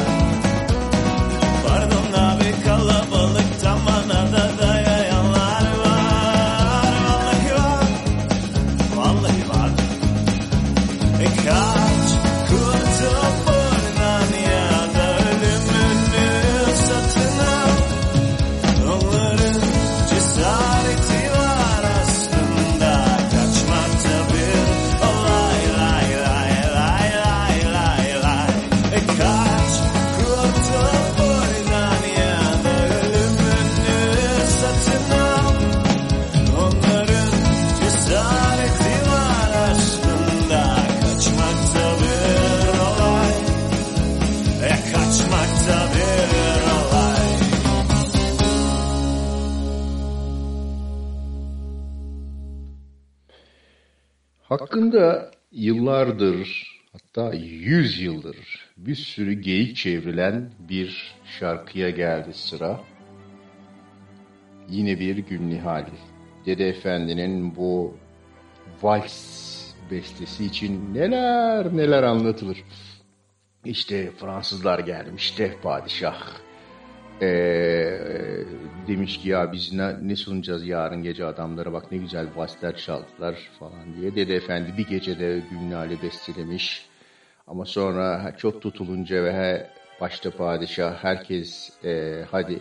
Hakkında yıllardır hatta yüz yıldır bir sürü geyik çevrilen bir şarkıya geldi sıra. Yine bir gün Nihal. Dede Efendi'nin bu vals bestesi için neler neler anlatılır. İşte Fransızlar gelmiş de padişah. Ee, demiş ki ya biz ne, ne sunacağız yarın gece adamlara bak ne güzel valsler çaldılar falan diye. Dede Efendi bir gecede Gülnale bestelemiş. Ama sonra çok tutulunca ve he, başta padişah herkes e, hadi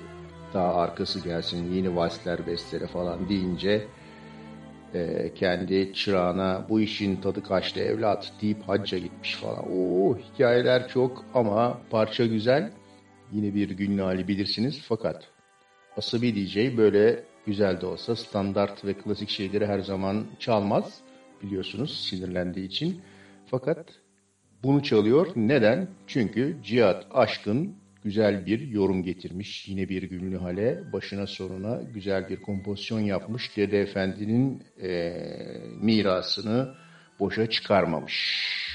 daha arkası gelsin yeni valsler bestele falan deyince e, kendi çırağına bu işin tadı kaçtı evlat deyip hacca gitmiş falan. Oo hikayeler çok ama parça güzel. Yine bir Gülnali bilirsiniz fakat Asabi DJ böyle güzel de olsa standart ve klasik şeyleri her zaman çalmaz biliyorsunuz sinirlendiği için. Fakat bunu çalıyor. Neden? Çünkü Cihat Aşkın güzel bir yorum getirmiş. Yine bir Gülnü Hale başına sonuna güzel bir kompozisyon yapmış. Dede Efendi'nin eee, mirasını boşa çıkarmamış.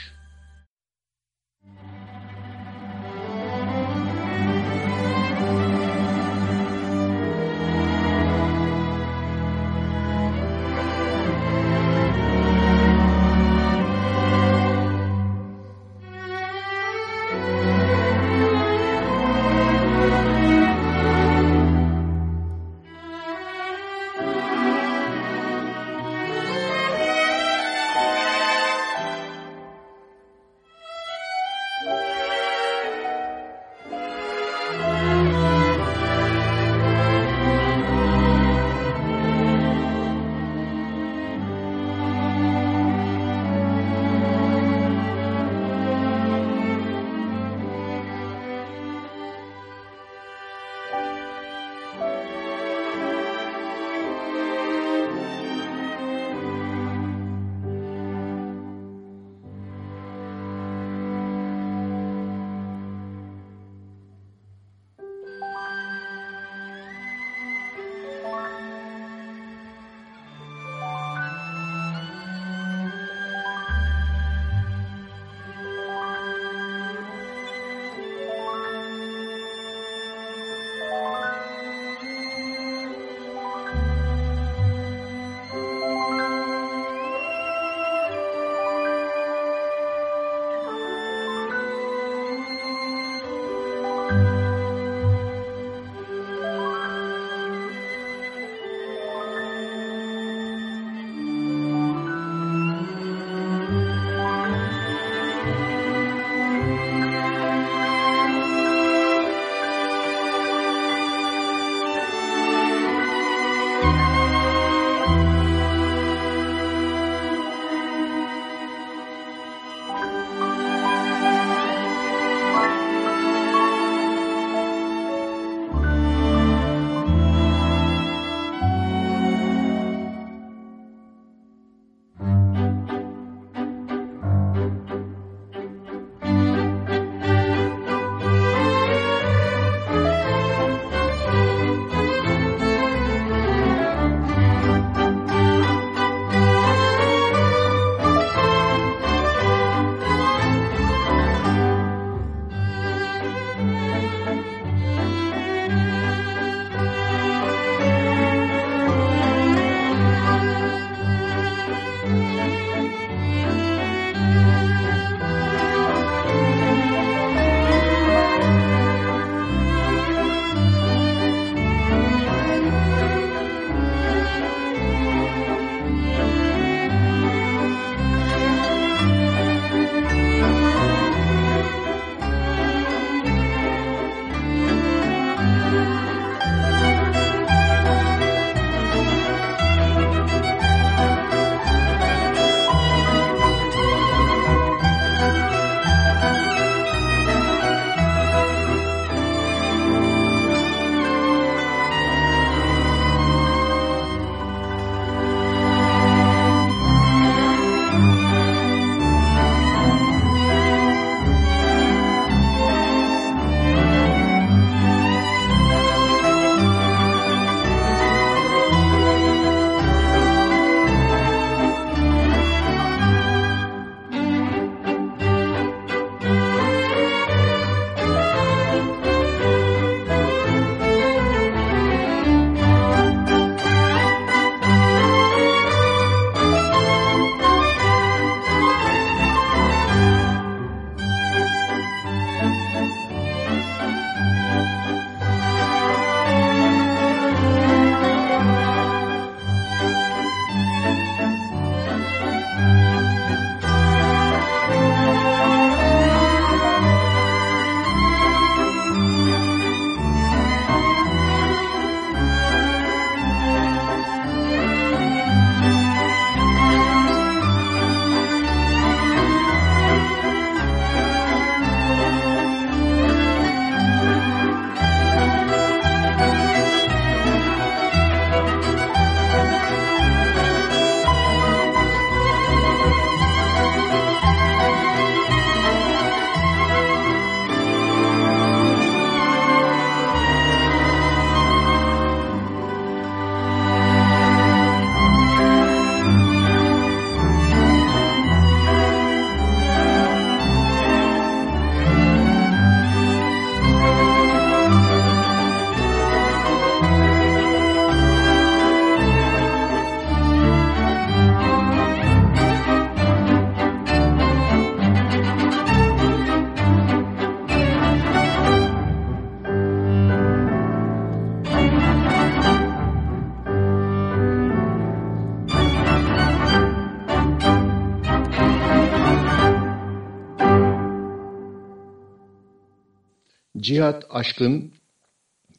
Cihat Aşkın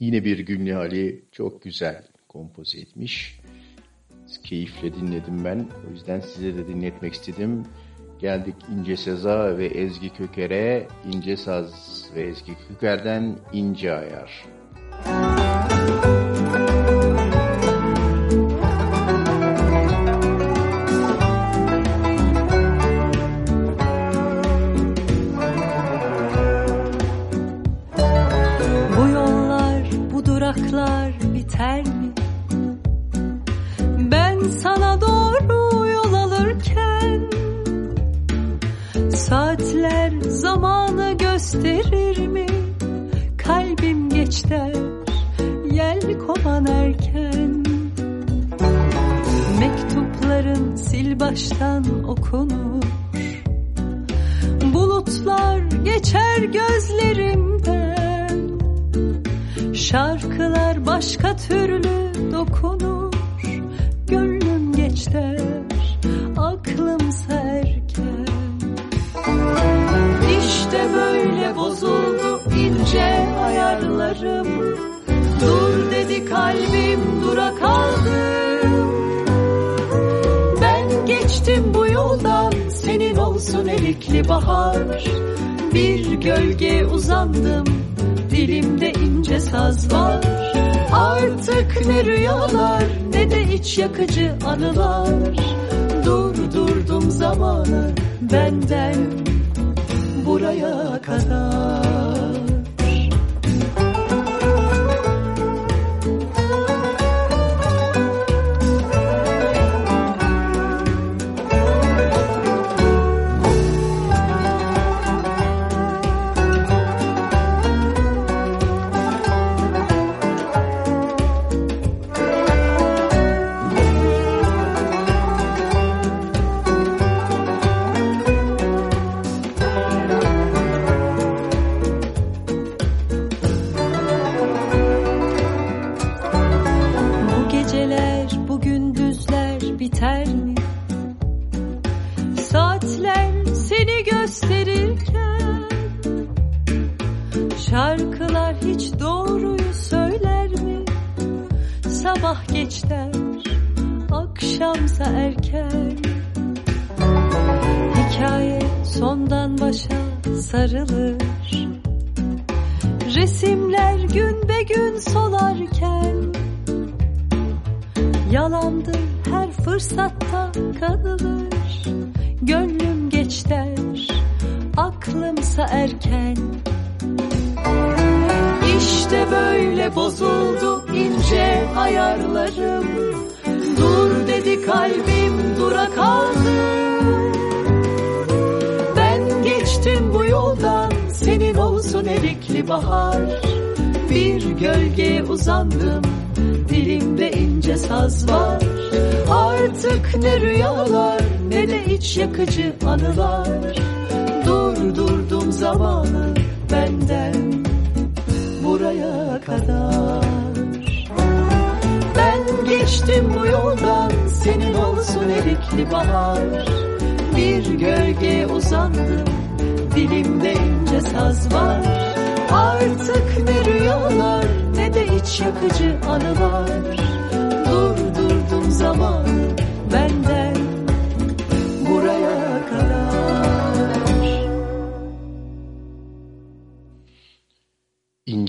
yine bir Günlü hali çok güzel kompoze etmiş. Keyifle dinledim ben. O yüzden size de dinletmek istedim. Geldik İnce Seza ve Ezgi Köker'e. İnce Saz ve Ezgi Köker'den İnce Ayar.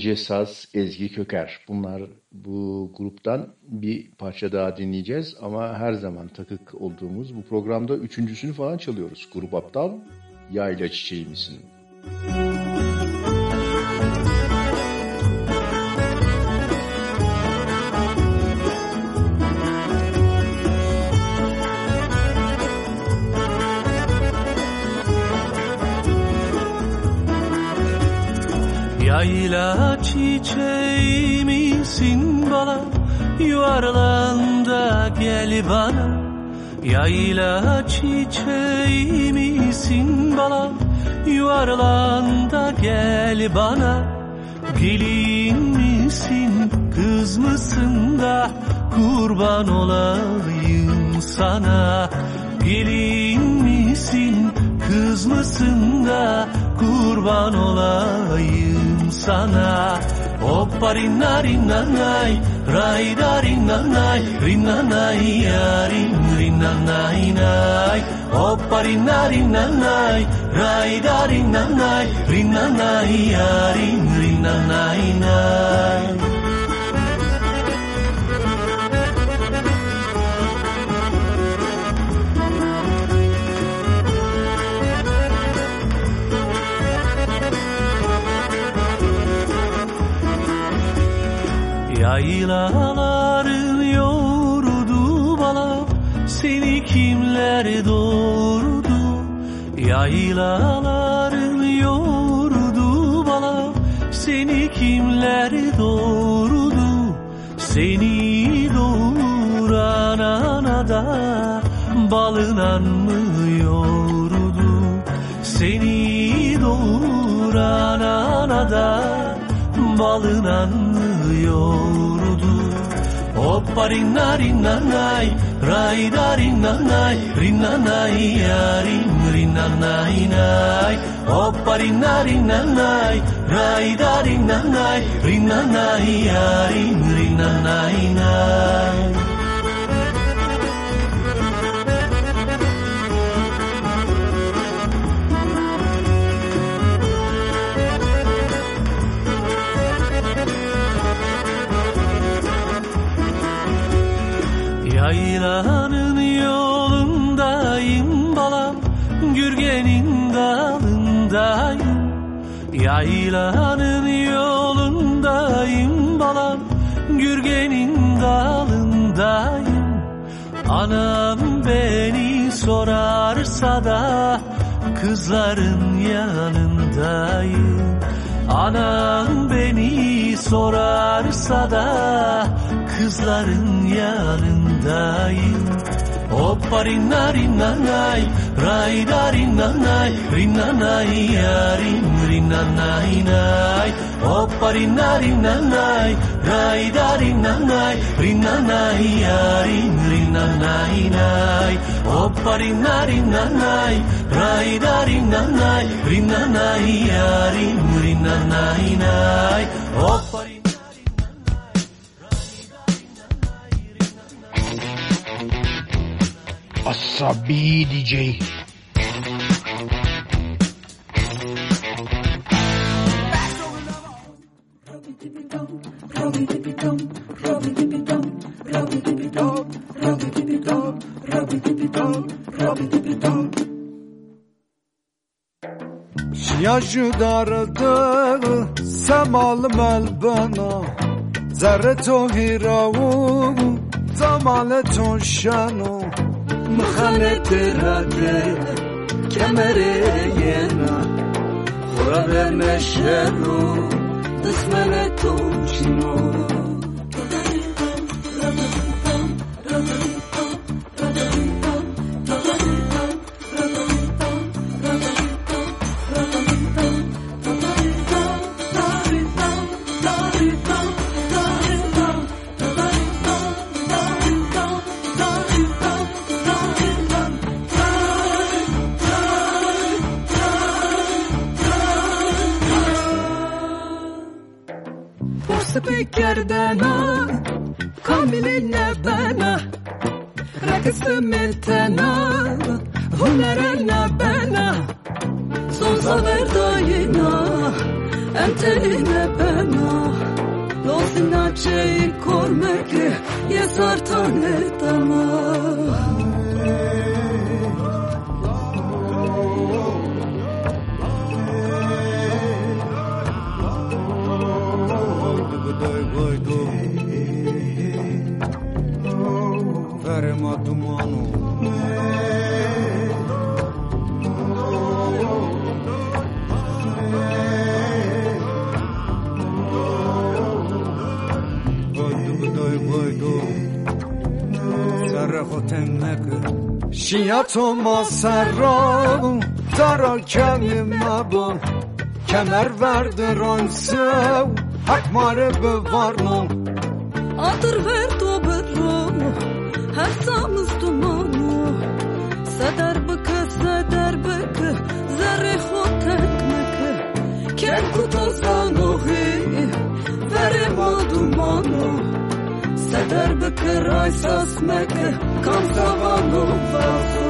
Ece Saz, Ezgi Köker. Bunlar bu gruptan bir parça daha dinleyeceğiz ama her zaman takık olduğumuz bu programda üçüncüsünü falan çalıyoruz. Grup Aptal, Yayla Çiçeğimizin. Müzik Layla çiçeği misin bala Yuvarlan da gel bana. Yayla çiçeği misin bala Yuvarlan da gel bana. Gelin misin kız mısın da Kurban olayım sana? Gelin misin kızmasın da kurban olayım sana. Hoppa rinna rinna nay, ray da rinna nay, rinna nay ya rin rinna nay nay. Hoppa rinna rinna nay, ray da rinna nay, rinna nay ya rinna nay nay. Yaylaların yoğurdu bala Seni kimler doğurdu? Yaylaların yoğurdu bala Seni kimler doğurdu? Seni doğuran anada Balınan mı yoğurdu Seni doğuran anada Balınan mı yoğurdu Hoppa rinna rinna nay Rai da rinna nay Rinna nay ya rin rinna nay nay. Hoppa rinna rinna nay Rai da rinna nay Rinna nay ya rin rinna nay nay Yaylanın yolundayım balam Gürgenin dalındayım. Yaylanın yolundayım balam Gürgenin dalındayım. Anam beni sorarsa da Kızların yanındayım. Anam beni sorarsa da Kızların yanındayım dayım Hoppa rinna rinna nay Ray da rinna nay Rinna nay yarim rinna nay nay Hoppa rinna rinna nay Ray da rinna nay Rinna nay yarim rinna nay nay Hoppa rinna rinna nay Ray da rinna nay Rinna nay yarim rinna Asabi DJ. Yaşu dardı semal melbena Zerre to hiravu Zamale to şanu مخانه تراده کمره ینا خورا مشهرو bu. Kemer verdi ronsev hak mare be varno Atır ver to berrom her samız dumamo Sadar bıkı sadar bıkı. Zerre hotek mıkı Ken kuto zanohi verem o dumano Sadar bıkı raysas mıkı kam zavano vazo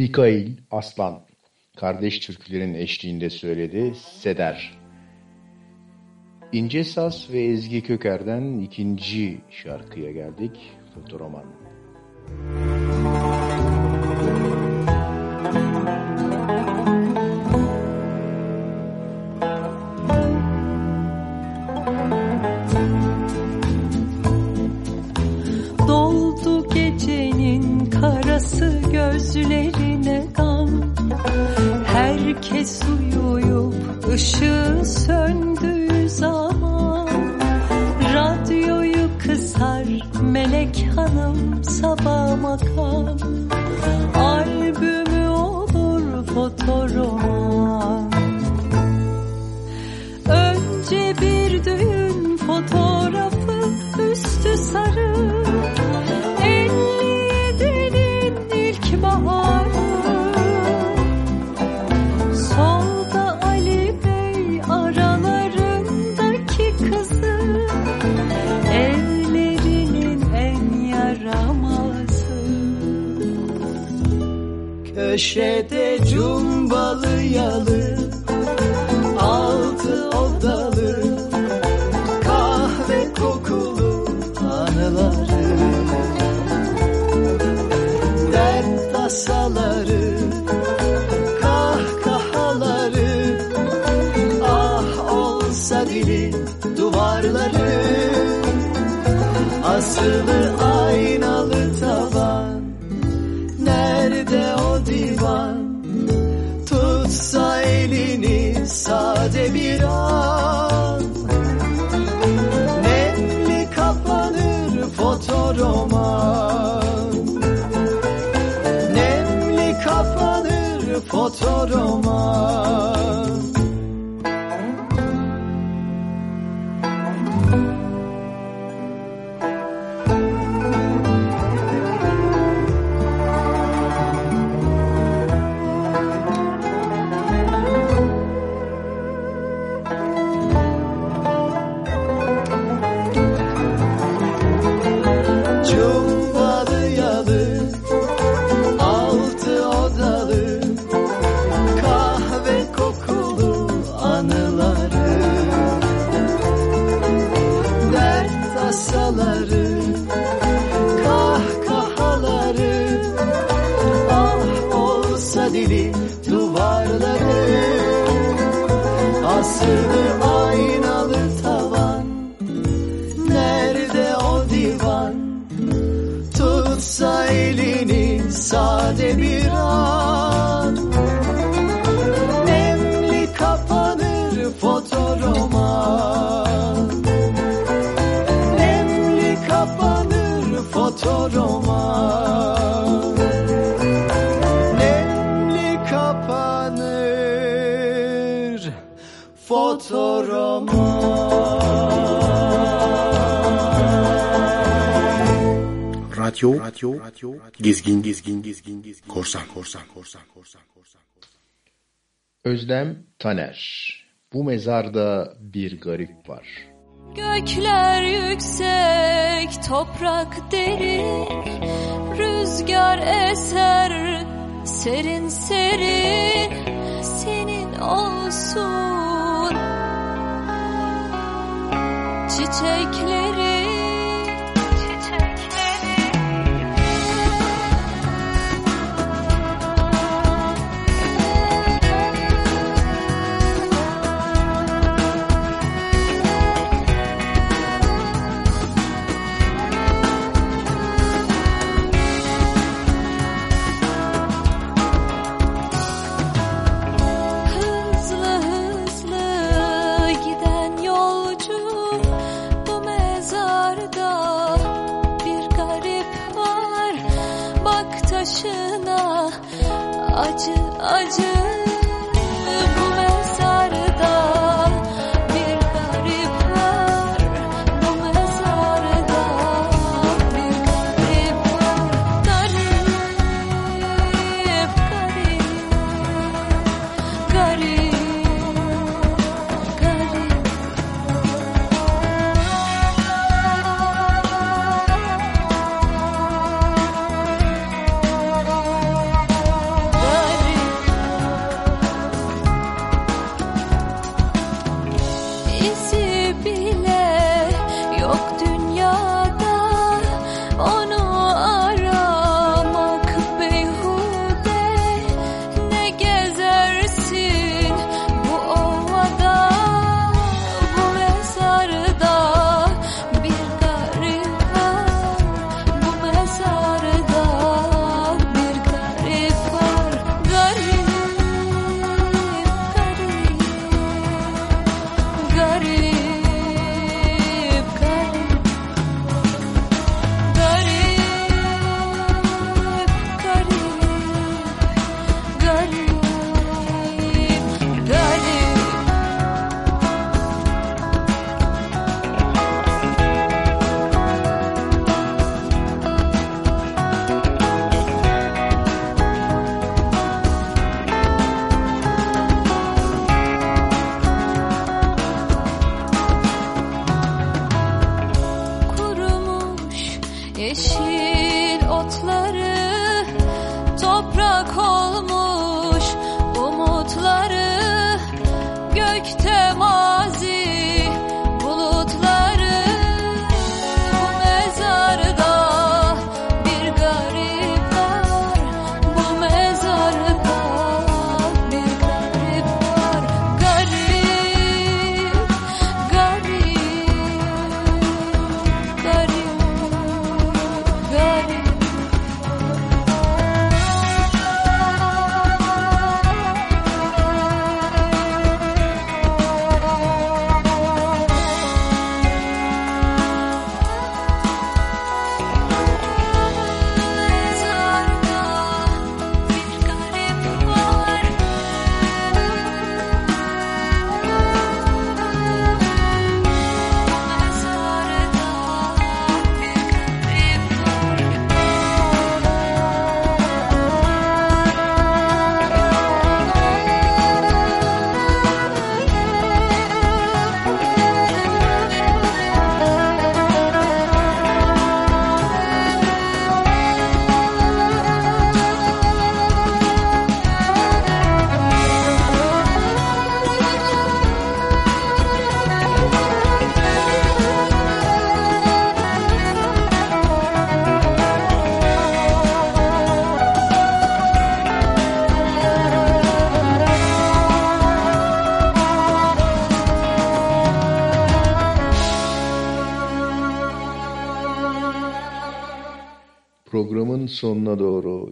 Mikail Aslan kardeş türkülerin eşliğinde söyledi Seder. İnce Saz ve Ezgi Köker'den ikinci şarkıya geldik. Fotoroman. Doldu Herkes uyuyup ışığı söndüğü zaman Radyoyu kısar melek hanım sabah makam Albümü olur fotoroman Önce bir düğün fotoğrafı üstü sarı Köşede cumbalı yalı Altı odalı Kahve kokulu anıları Dert tasaları Kahkahaları Ah olsa dili duvarları Asılı Radyo, radyo, radyo, gezgin, gezgin, gezgin, gezgin, korsan, korsan, korsan, korsan, korsan. Özlem Taner. Bu mezarda bir garip var. Gökler yüksek, toprak derin, rüzgar eser, serin serin, senin olsun. Çiçekleri, çiçekleri. Sonuna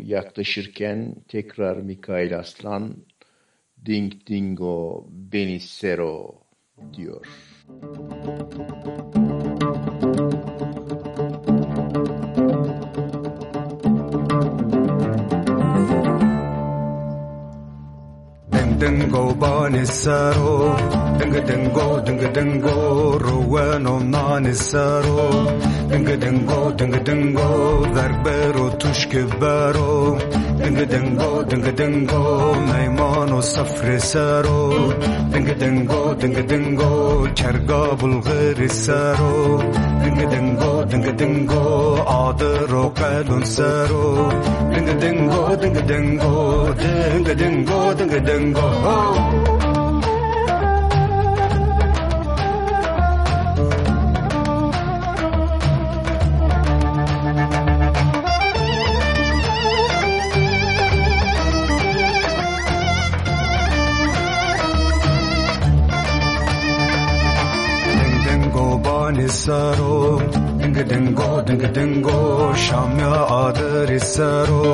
yaklaşırken tekrar Mikail Aslan Ding Dingo Benisero diyor. Dingo Banisaro. Dingo Dingo Dingo Dingo Ruano Nanisaro Dingo dingo dingo dingo Verbero tuşke bero Dingo dingo dingo dingo Meymano safre saro Dingo dingo dingo dingo Çerga bulgari saro Dingo dingo dingo dingo Adro qalun saro Dingo dingo dingo dingo Dingo dingo dingo dingo isaro dinga dingo dinga dingo shamya adar isaro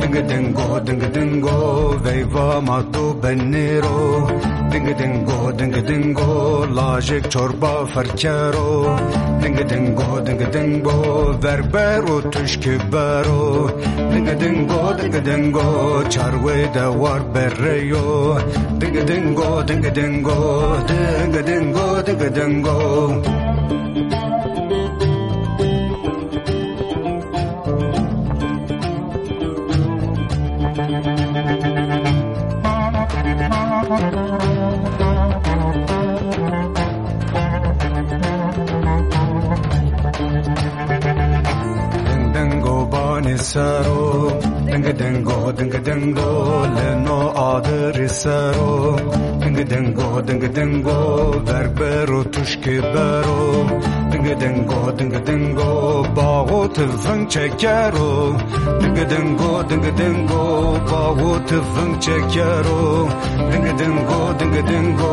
dinga dingo dinga dingo veva matu benero Dinga dingo, dinga dingo, lajek çorba ferkero. Dinga dingo, dinga dingo, verbero tuşki bero. Dinga dingo, dinga dingo, çarwe de var berreyo. Dinga dingo, dinga dingo, dinga dingo, dinga dingo. Dingo bani ಆದರಿಸರೋ ದಂಗ ದಂಗೋ ದಂಗ ದಂಗೋ ಲನೋ ಆದರಿಸರೋ ದಂಗ ದಂಗೋ ದಂಗ ದಂಗೋ ದರ್ಬರು ತುಷ್ಕೆ ಬರೋ dingi dingo dingi dingo bawo tıvın çeker o dingi dingo dingi dingo bawo tıvın çeker o dingi dingo dingi dingo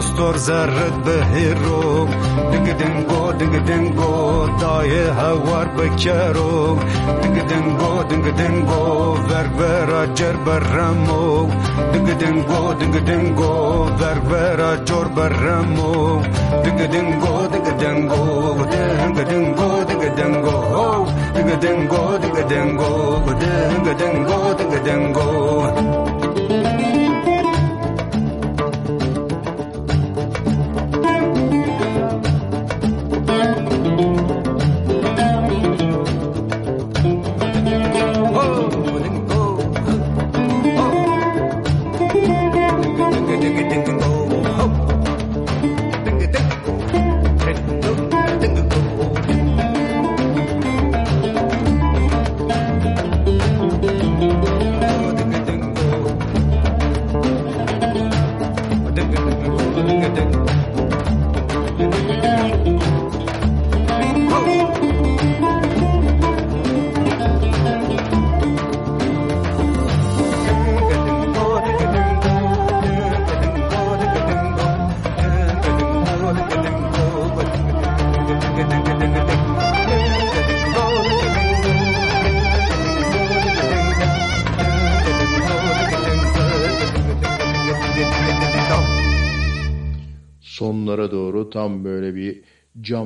stor zarret behir o dingi dingo dingi dingo daye havar beker o dingi dingo dingi dingo ver ver acer berram o dingi dingo dingi dingo ver ver acer berram o dingi dingo dingi dingo dinga dingo, dinga dingo, dinga dingo, dinga dingo, dinga dingo, dinga dingo.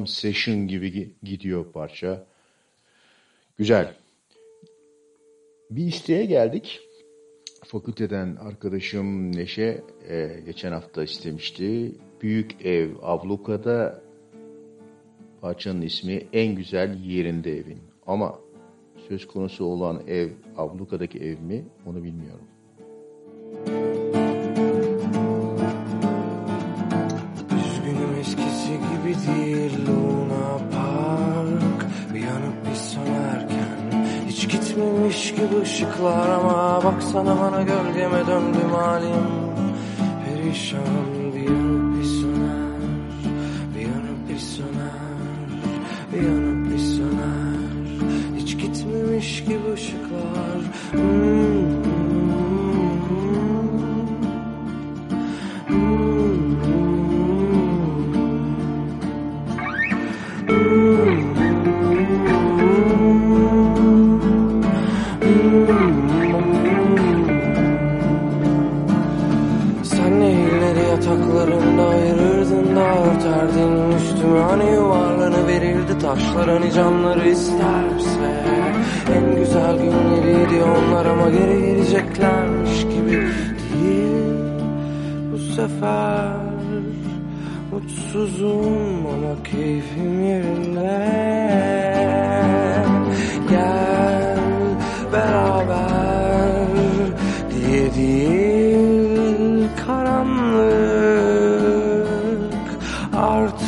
Jam session gibi gi- gidiyor parça. Güzel. Bir isteğe geldik. Fakülteden arkadaşım Neşe e, geçen hafta istemişti. Büyük Ev Avluka'da parçanın ismi En Güzel Yerinde Evin. Ama söz konusu olan ev Avluka'daki ev mi onu bilmiyorum. Üzgünüm eskisi gibi değil Luna Park. Bir yanıp bir sönerken Hiç gitmemiş gibi ışıklar ama Baksana bana gölgeme döndüm halim. Perişan bir yanıp bir söner Bir yanıp bir söner Bir yanıp bir söner. Hiç gitmemiş gibi ışıklar Hmm. Hani yuvarlanı verirdi taşlar hani isterse. En güzel günleriydi onlar ama geri geleceklermiş gibi değil. Bu sefer mutsuzum ama keyfim yerinde. Gel beraber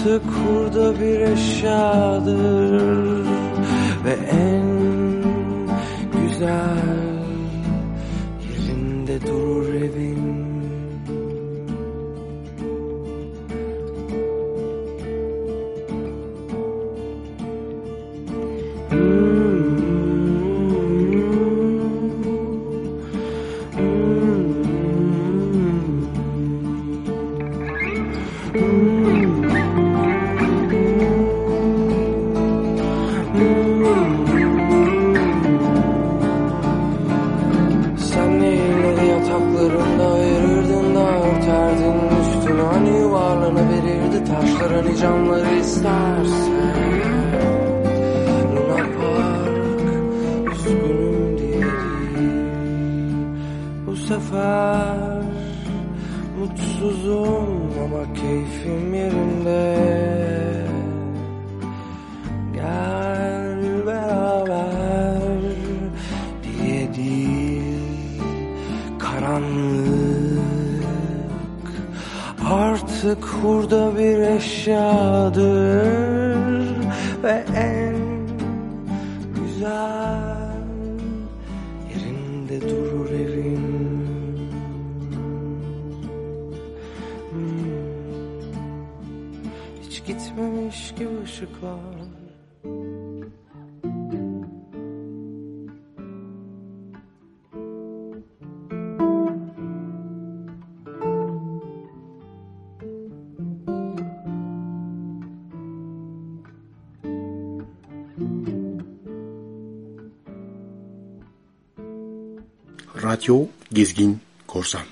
artık burada bir eşyadır ve en güzel Radyo Gezgin Korsan.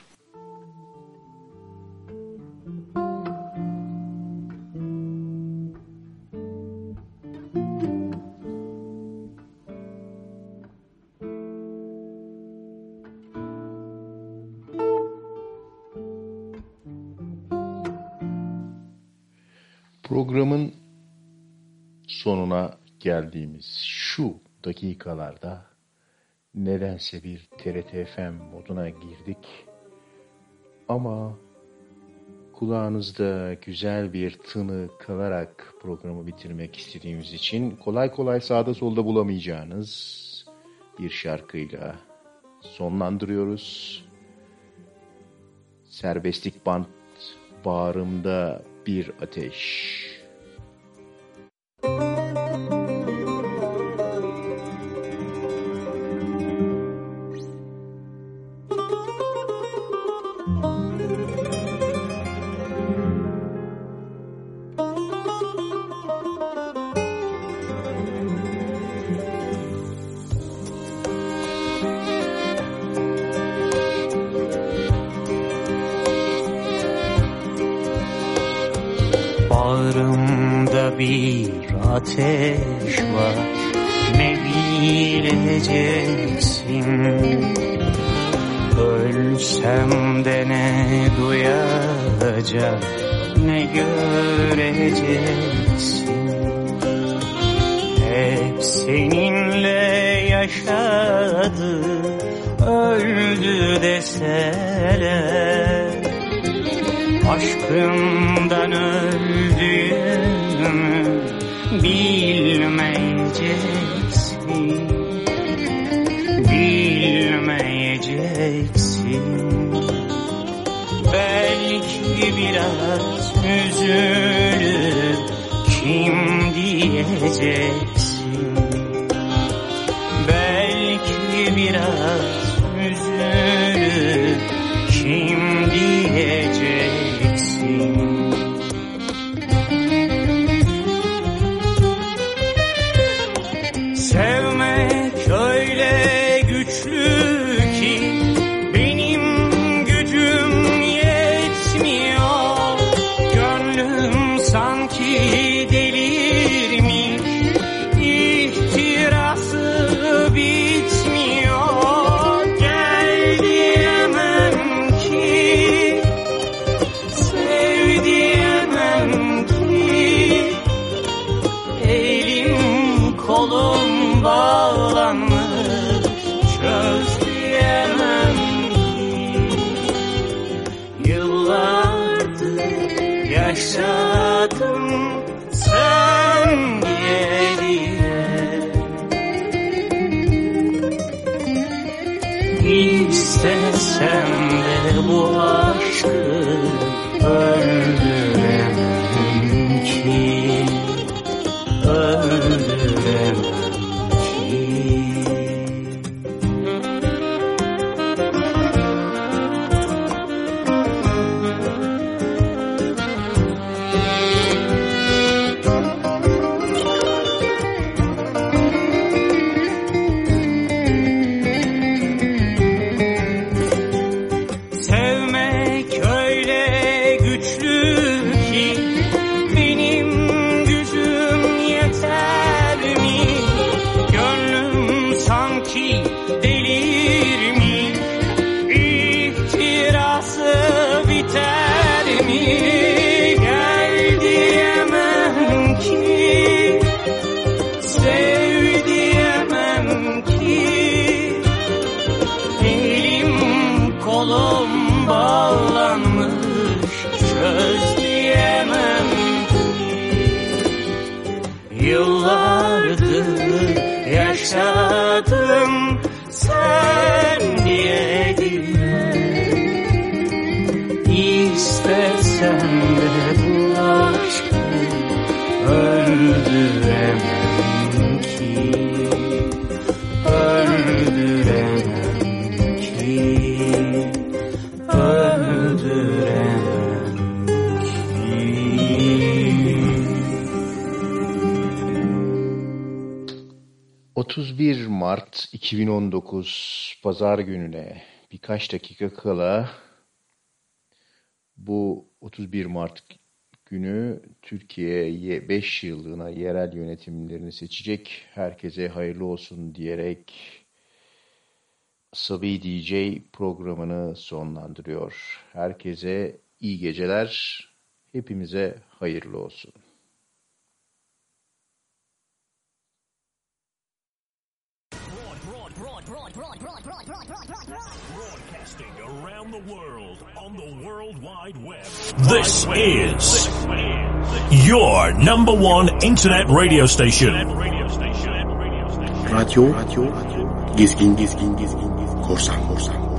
Programın sonuna geldiğimiz şu dakikalarda nedense bir TRT FM moduna girdik. Ama kulağınızda güzel bir tını kalarak programı bitirmek istediğimiz için kolay kolay sağda solda bulamayacağınız bir şarkıyla sonlandırıyoruz. Serbestlik band bağrımda bir ateş. 2019 Pazar gününe birkaç dakika kala bu 31 Mart günü Türkiye 5 yıllığına yerel yönetimlerini seçecek. Herkese hayırlı olsun diyerek Sabi DJ programını sonlandırıyor. Herkese iyi geceler. Hepimize hayırlı olsun. World Wide Web. This is your number one internet radio station. Radyo, radyo, gezgin, gezgin, gezgin, korsan, korsan.